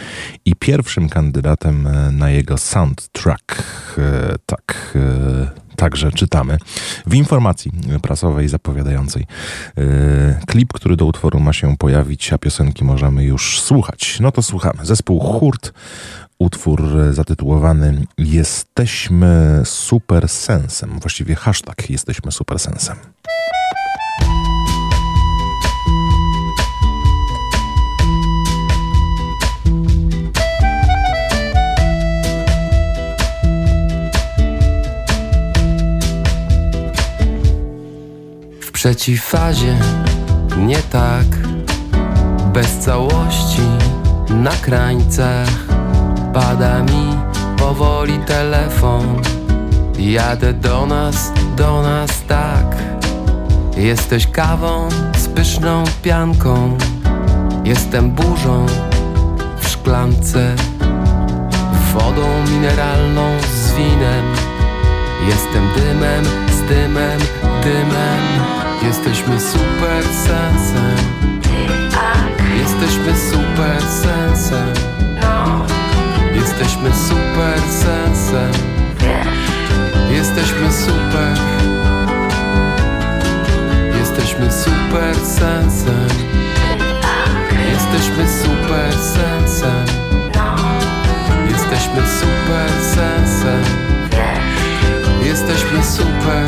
i pierwszym kandydatem e, na jego soundtrack. E, Tak, e, także czytamy w informacji prasowej zapowiadającej e, klip, który do utworu ma się pojawić, a piosenki możemy już słuchać. No to słuchamy. Zespół Hurt, utwór e, zatytułowany Jesteśmy super sensem, właściwie hashtag Jesteśmy super przeciwfazie nie tak. Bez całości na krańcach Pada mi powoli telefon. Jadę do nas, do nas tak. Jesteś kawą z pyszną pianką. Jestem burzą w szklance. Wodą mineralną z winem. Jestem dymem z dymem, dymem. Jesteśmy super sensem. Jesteśmy super sensem. Jesteśmy super sensem. Jesteśmy super. Jesteśmy super sensem. Jesteśmy super sensem. Jesteśmy super sensem. Jesteśmy super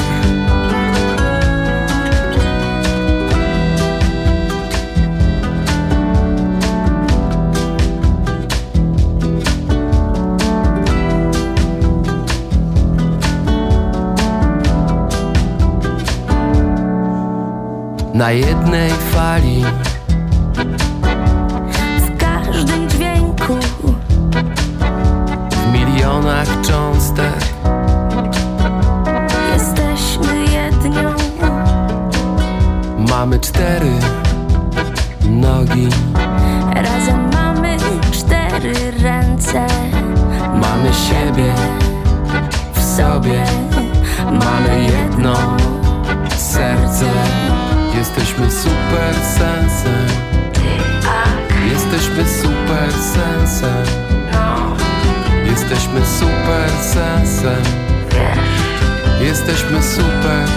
Na jednej fali. W każdym dźwięku. W milionach cząstek. Jesteśmy jednią. Mamy cztery nogi. Razem mamy cztery ręce. Mamy siebie w sobie. Mamy jedno serce Jesteśmy super sensem. Jesteśmy super sensem. Jesteśmy super sensem. Jesteśmy super.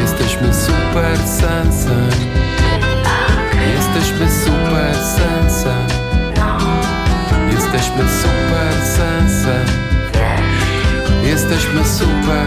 Jesteśmy super sensem. Jesteśmy super sensem. Jesteśmy super sensem. Jesteśmy super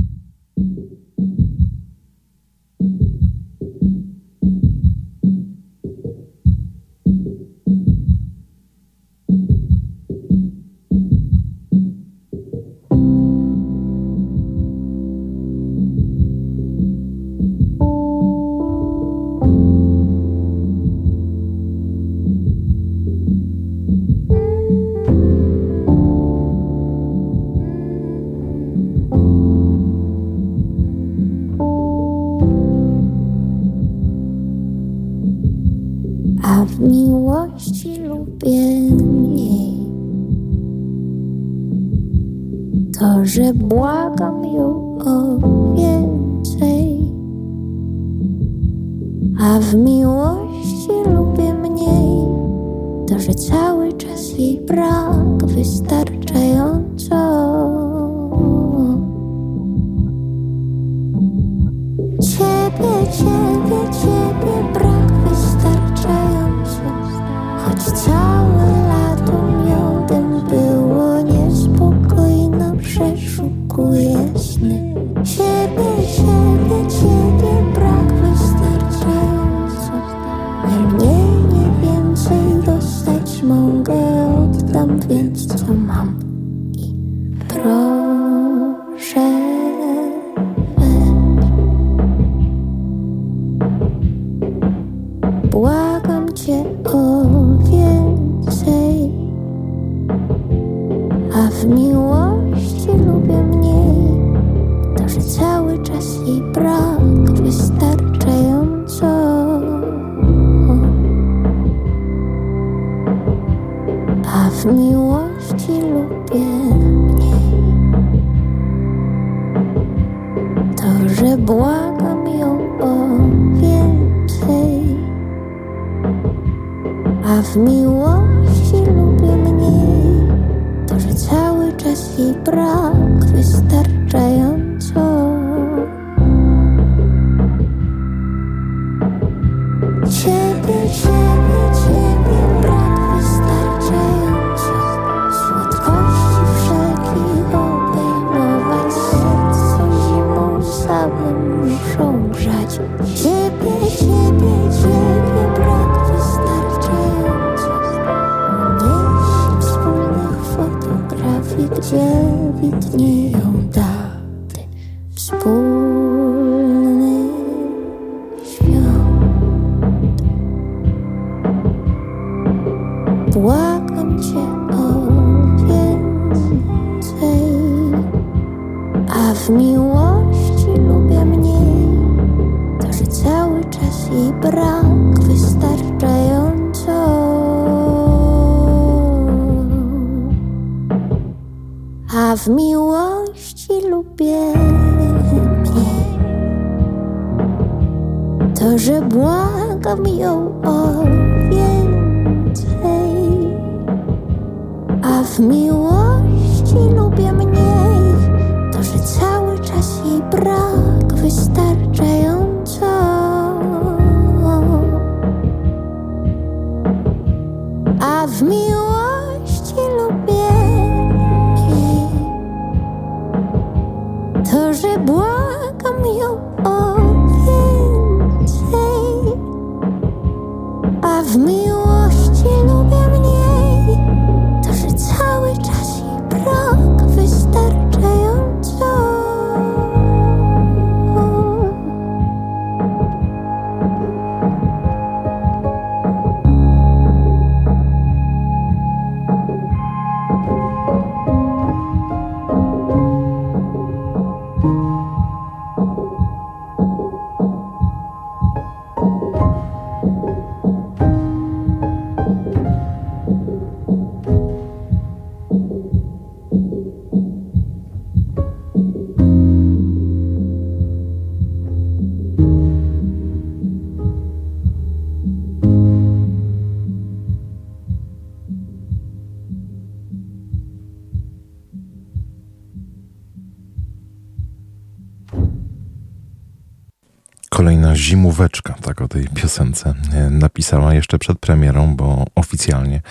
O tej piosence napisała jeszcze przed premierą, bo oficjalnie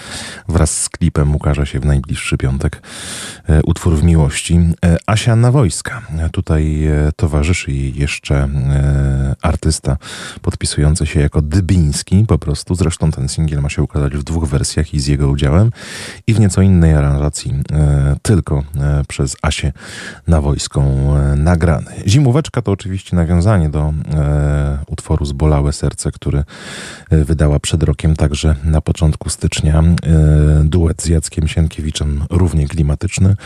wraz z klipem ukaże się w najbliższy piątek e, utwór w miłości. E, Asia Nawojska. Tutaj e, towarzyszy jej jeszcze artysta podpisujący się jako Dybiński po prostu. Zresztą ten singiel ma się ukazać w dwóch wersjach i z jego udziałem i w nieco innej aranżacji tylko przez Asię Nawojską nagrany. Zimóweczka to oczywiście nawiązanie do utworu Zbolałe Serce, który wydała przed rokiem także na początku stycznia. E, duet z Jackiem Sienkiewiczem równie klimatyczny.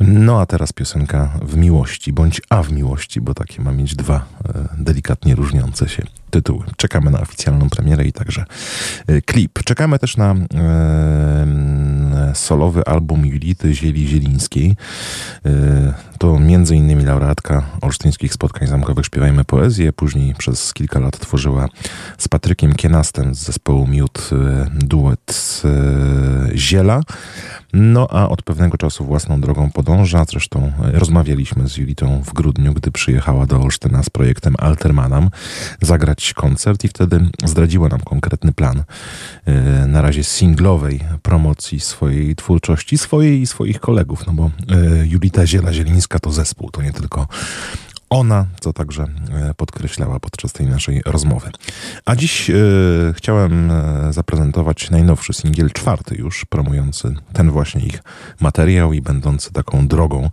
No a teraz piosenka w miłości, bądź a w miłości, bo takie ma mieć dwa e, delikatnie różniące się tytuły. Czekamy na oficjalną premierę i także e, klip. Czekamy też na solowy album Julity Zieli-Zielińskiej. E, to między innymi laureatka olsztyńskich spotkań zamkowych Śpiewajmy Poezję. Później przez kilka lat tworzyła z Patrykiem Kienastem z zespołu Miód e, duet e, Ziela. No a od pewnego czasu własną drogą podąża. Zresztą e, rozmawialiśmy z Julitą w grudniu, gdy przyjechała do Olsztyna z projektem Altermanam zagrać koncert i wtedy zdradziła nam konkretny plan e, na razie singlowej promocji swojej twórczości, swojej i swoich kolegów, no bo e, Julita Ziela-Zielińska to zespół, to nie tylko ona, co także e, podkreślała podczas tej naszej rozmowy. A dziś e, chciałem zaprezentować najnowszy singiel, czwarty już, promujący ten właśnie ich materiał i będący taką drogą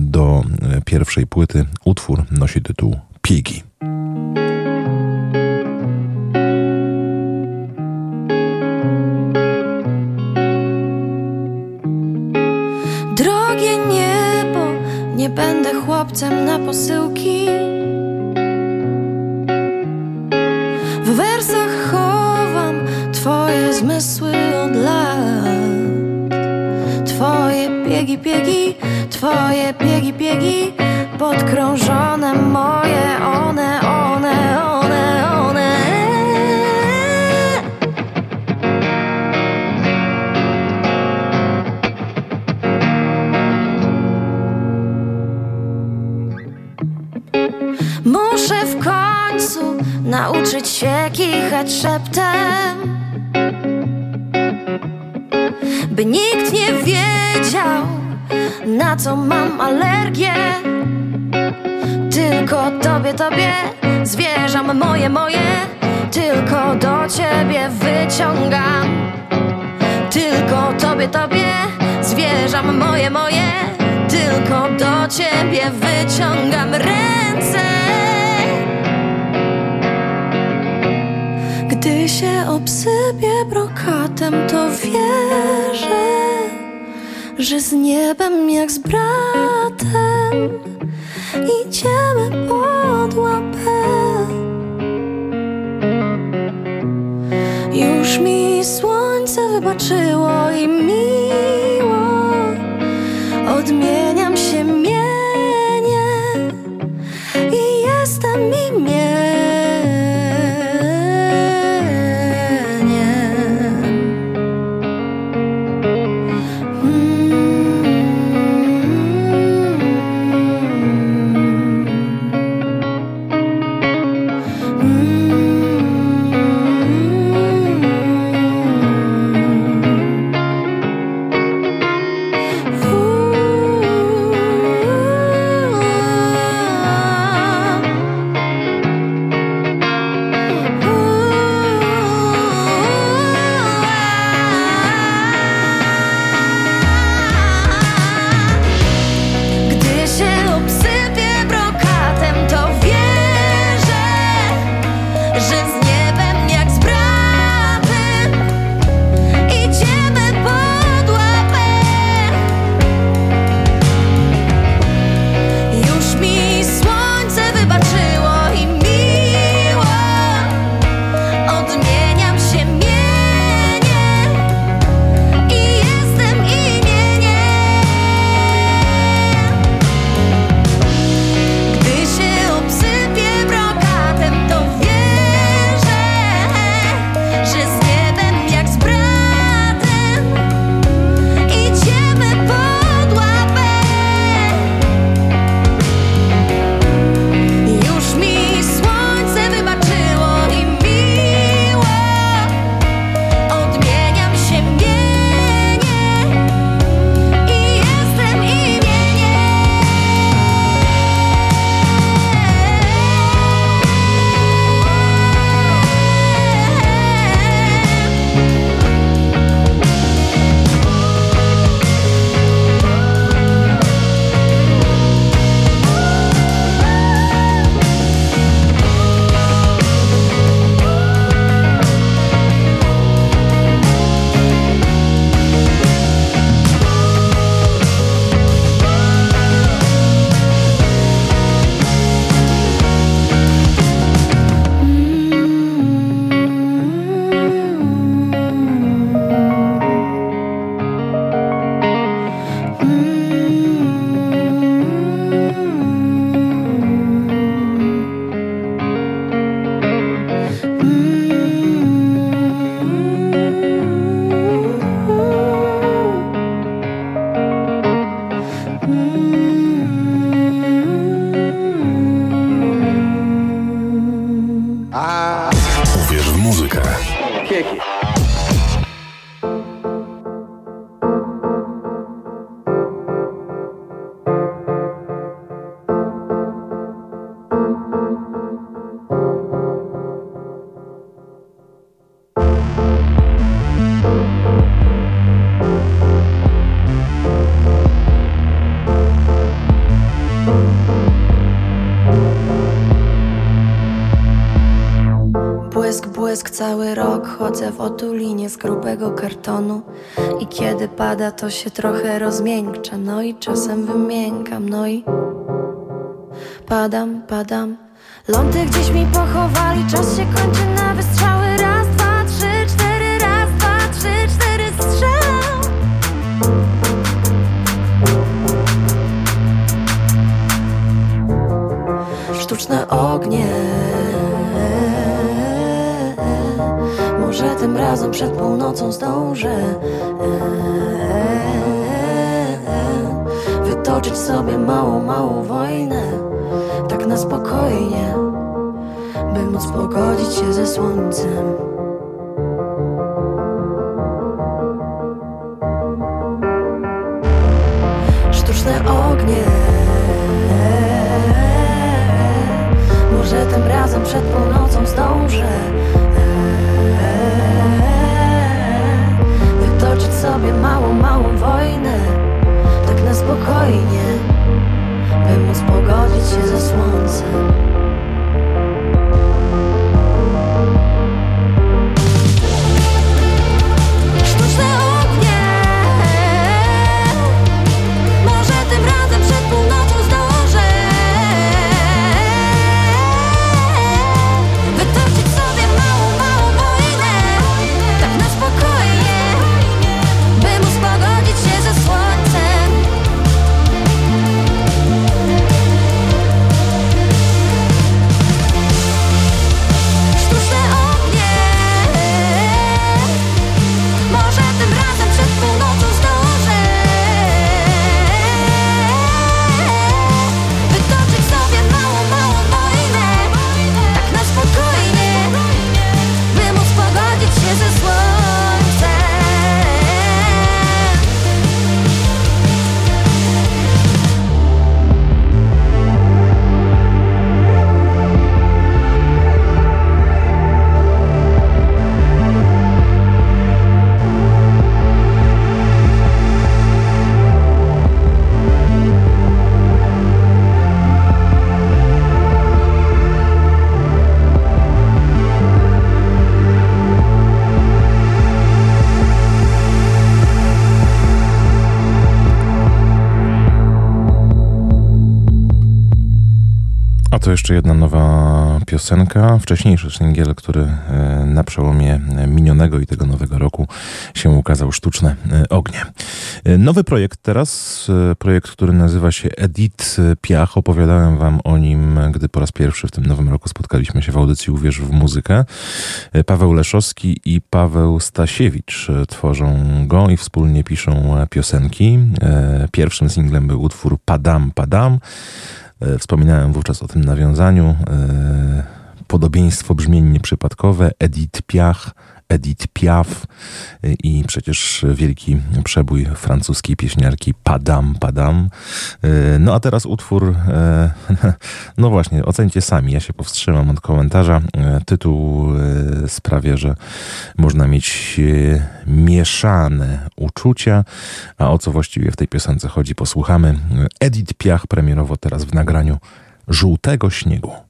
do pierwszej płyty. Utwór nosi tytuł Pigi. Nie będę chłopcem na posyłki. W wersach chowam twoje zmysły od lat. piegi, piegi Twoje piegi, piegi Podkrążone moje one, kichać szeptem By nikt nie wiedział na co mam alergię. Tylko tobie, tobie zwierzam moje, moje. Tylko do ciebie wyciągam. Tylko tobie, tobie zwierzam moje, moje. Tylko do ciebie wyciągam ręce się obsypię brokatem, to wierzę, że z niebem jak z bratem idziemy pod łapę. Już mi słońce wybaczyło i miło odmieniam się chodzę w otulinie z grubego kartonu. I kiedy pada to się trochę rozmiękcza. No i czasem wymiękam, no i Padam, padam. Lądy gdzieś mi pochowali Czas się kończy na Może tym razem przed północą zdążę Wytoczyć sobie małą, małą wojnę Tak na spokojnie By móc pogodzić się ze słońcem jeszcze jedna nowa piosenka, wcześniejszy singiel, który e, na przełomie minionego i tego nowego roku się ukazał, Sztuczne e, Ognie. E, Nowy projekt teraz, projekt, który nazywa się Edit Piach. Opowiadałem wam o nim, gdy po raz pierwszy w tym nowym roku spotkaliśmy się w audycji Uwierz w muzykę. Paweł Leszowski i Paweł Stasiewicz tworzą go i wspólnie piszą piosenki. Pierwszym singlem był utwór Padam Padam. E, Wspominałem wówczas o tym nawiązaniu. E, Podobieństwo brzmień nieprzypadkowe. Edith Piaf, Edith Piaf e, i przecież wielki przebój francuskiej pieśniarki Padam Padam. E, No a teraz utwór, e, no właśnie, ocencie sami. Ja się powstrzymam od komentarza. Tytuł sprawia, że można mieć mieszane uczucia. A o co właściwie w tej piosence chodzi, posłuchamy. Edith Piach premierowo teraz w nagraniu Żółtego Śniegu.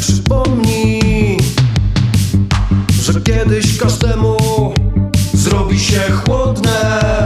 Się przypomni, że kiedyś każdemu zrobi się chłodne.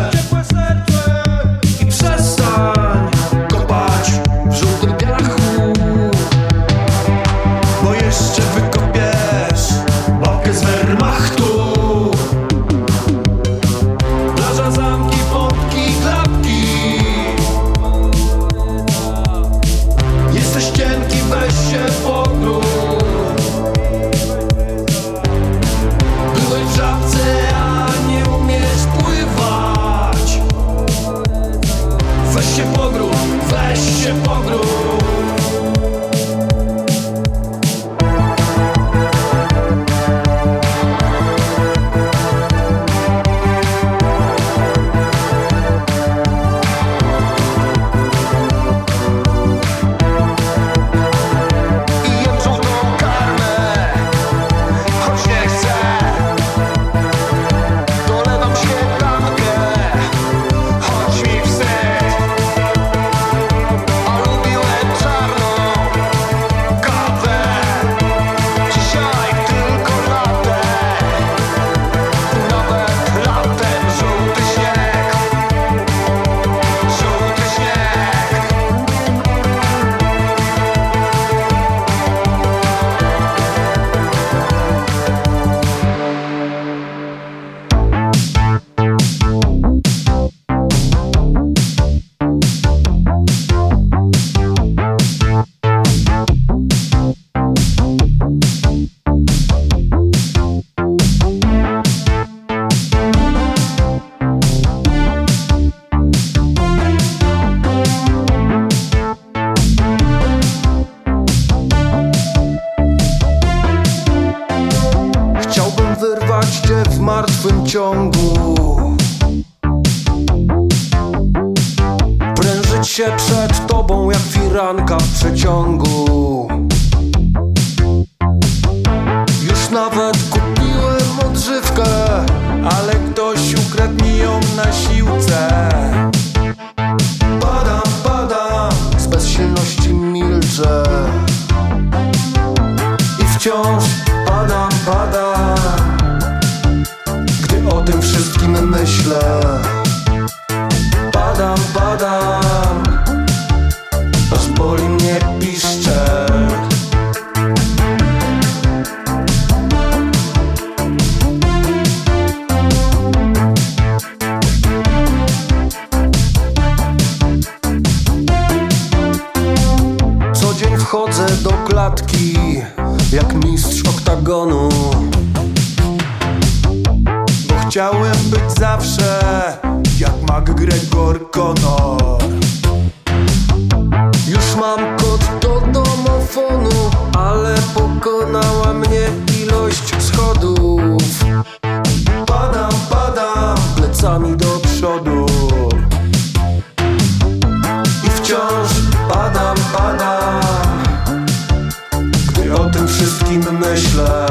O tym wszystkim myślę.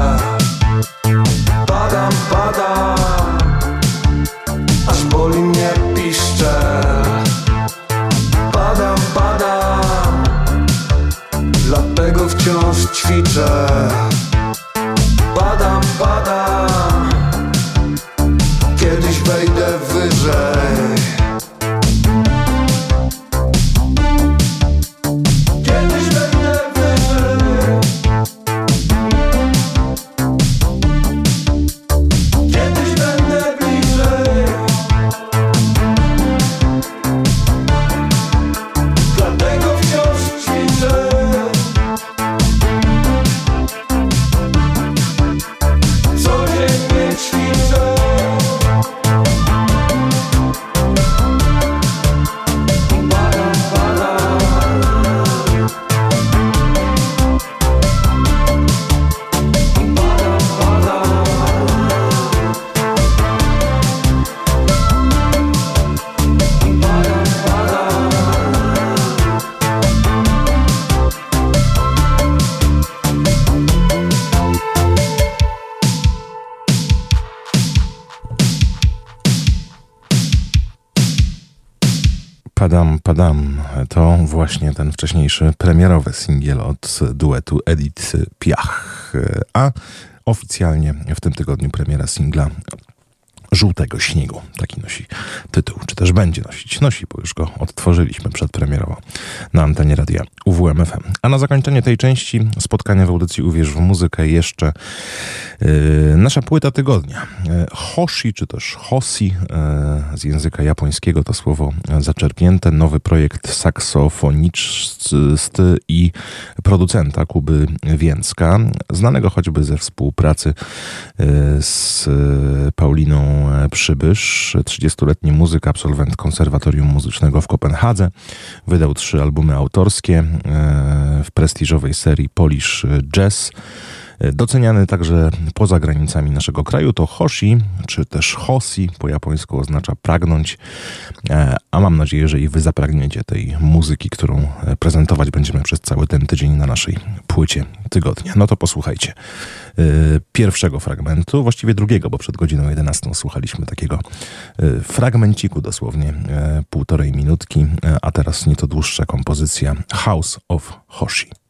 Padam, padam ten wcześniejszy premierowy singiel od duetu Edith Piach. A oficjalnie w tym tygodniu premiera singla Żółtego Śniegu. Taki nosi tytuł, czy też będzie nosić. Nosi, bo już go odtworzyliśmy przedpremierowo na antenie radia UWMFM. A na zakończenie tej części spotkania w audycji Uwierz w muzykę jeszcze yy, nasza płyta tygodnia. Yy, Hoshi, czy też Hosi, yy, z języka japońskiego to słowo zaczerpnięte. Nowy projekt saksofonisty i producenta Kuby Więcka, znanego choćby ze współpracy yy, z Pauliną Przybysz, 30-letni muzyk, absolwent Konserwatorium Muzycznego w Kopenhadze. Wydał trzy albumy autorskie e, w prestiżowej serii Polish Jazz. Doceniany także poza granicami naszego kraju to Hoshi, czy też Hosi, po japońsku oznacza pragnąć, E, a mam nadzieję, że i wy zapragniecie tej muzyki, którą prezentować będziemy przez cały ten tydzień na naszej płycie tygodnia. No to posłuchajcie e, pierwszego fragmentu, właściwie drugiego, bo przed godziną 11 słuchaliśmy takiego e, fragmenciku dosłownie półtorej minutki, a teraz nieco dłuższa kompozycja House of Hoshi.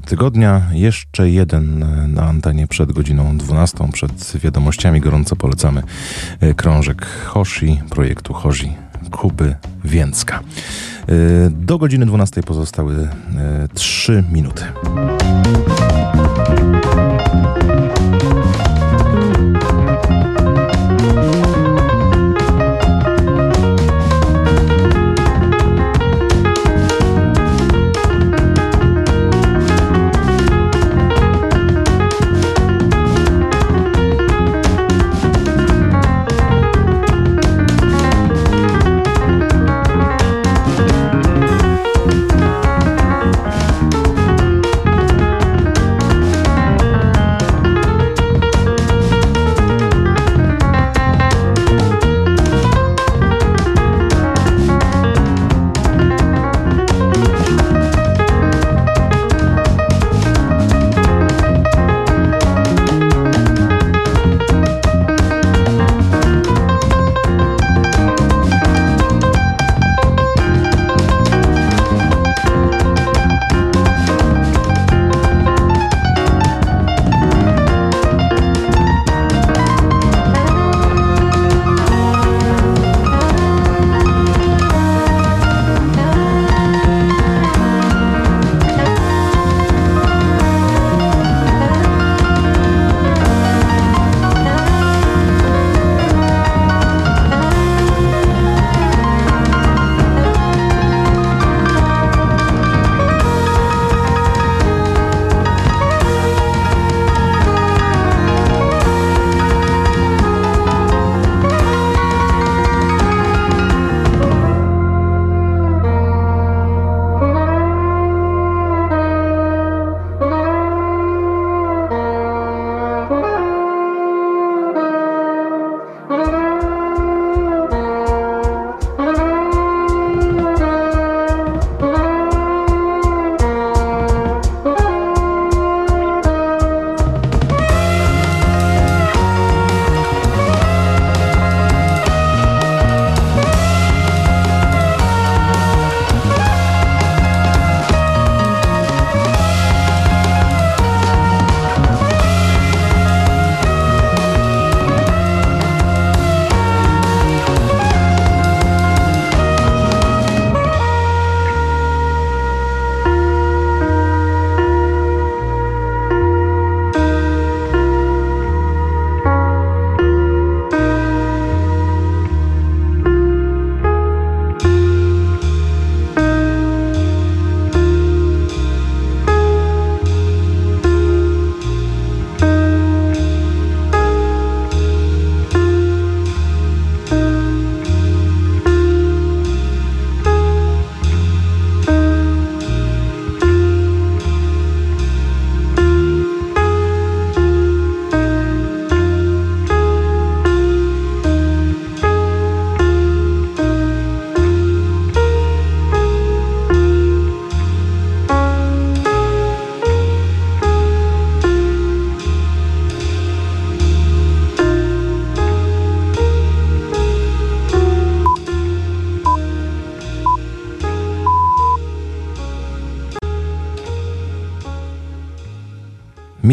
Tygodnia. Jeszcze jeden e, na antenie przed godziną 12, przed wiadomościami. Gorąco polecamy e, krążek Hoshi, projektu Hoshi Kuby Więcka. E, Do godziny 12 pozostały 3 minuty.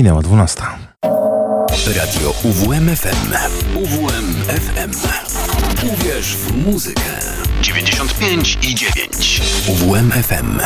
Minęła 12. Radio UWMFM. UWMFM. Uwierz w muzykę. 95 i 9. UWMFM.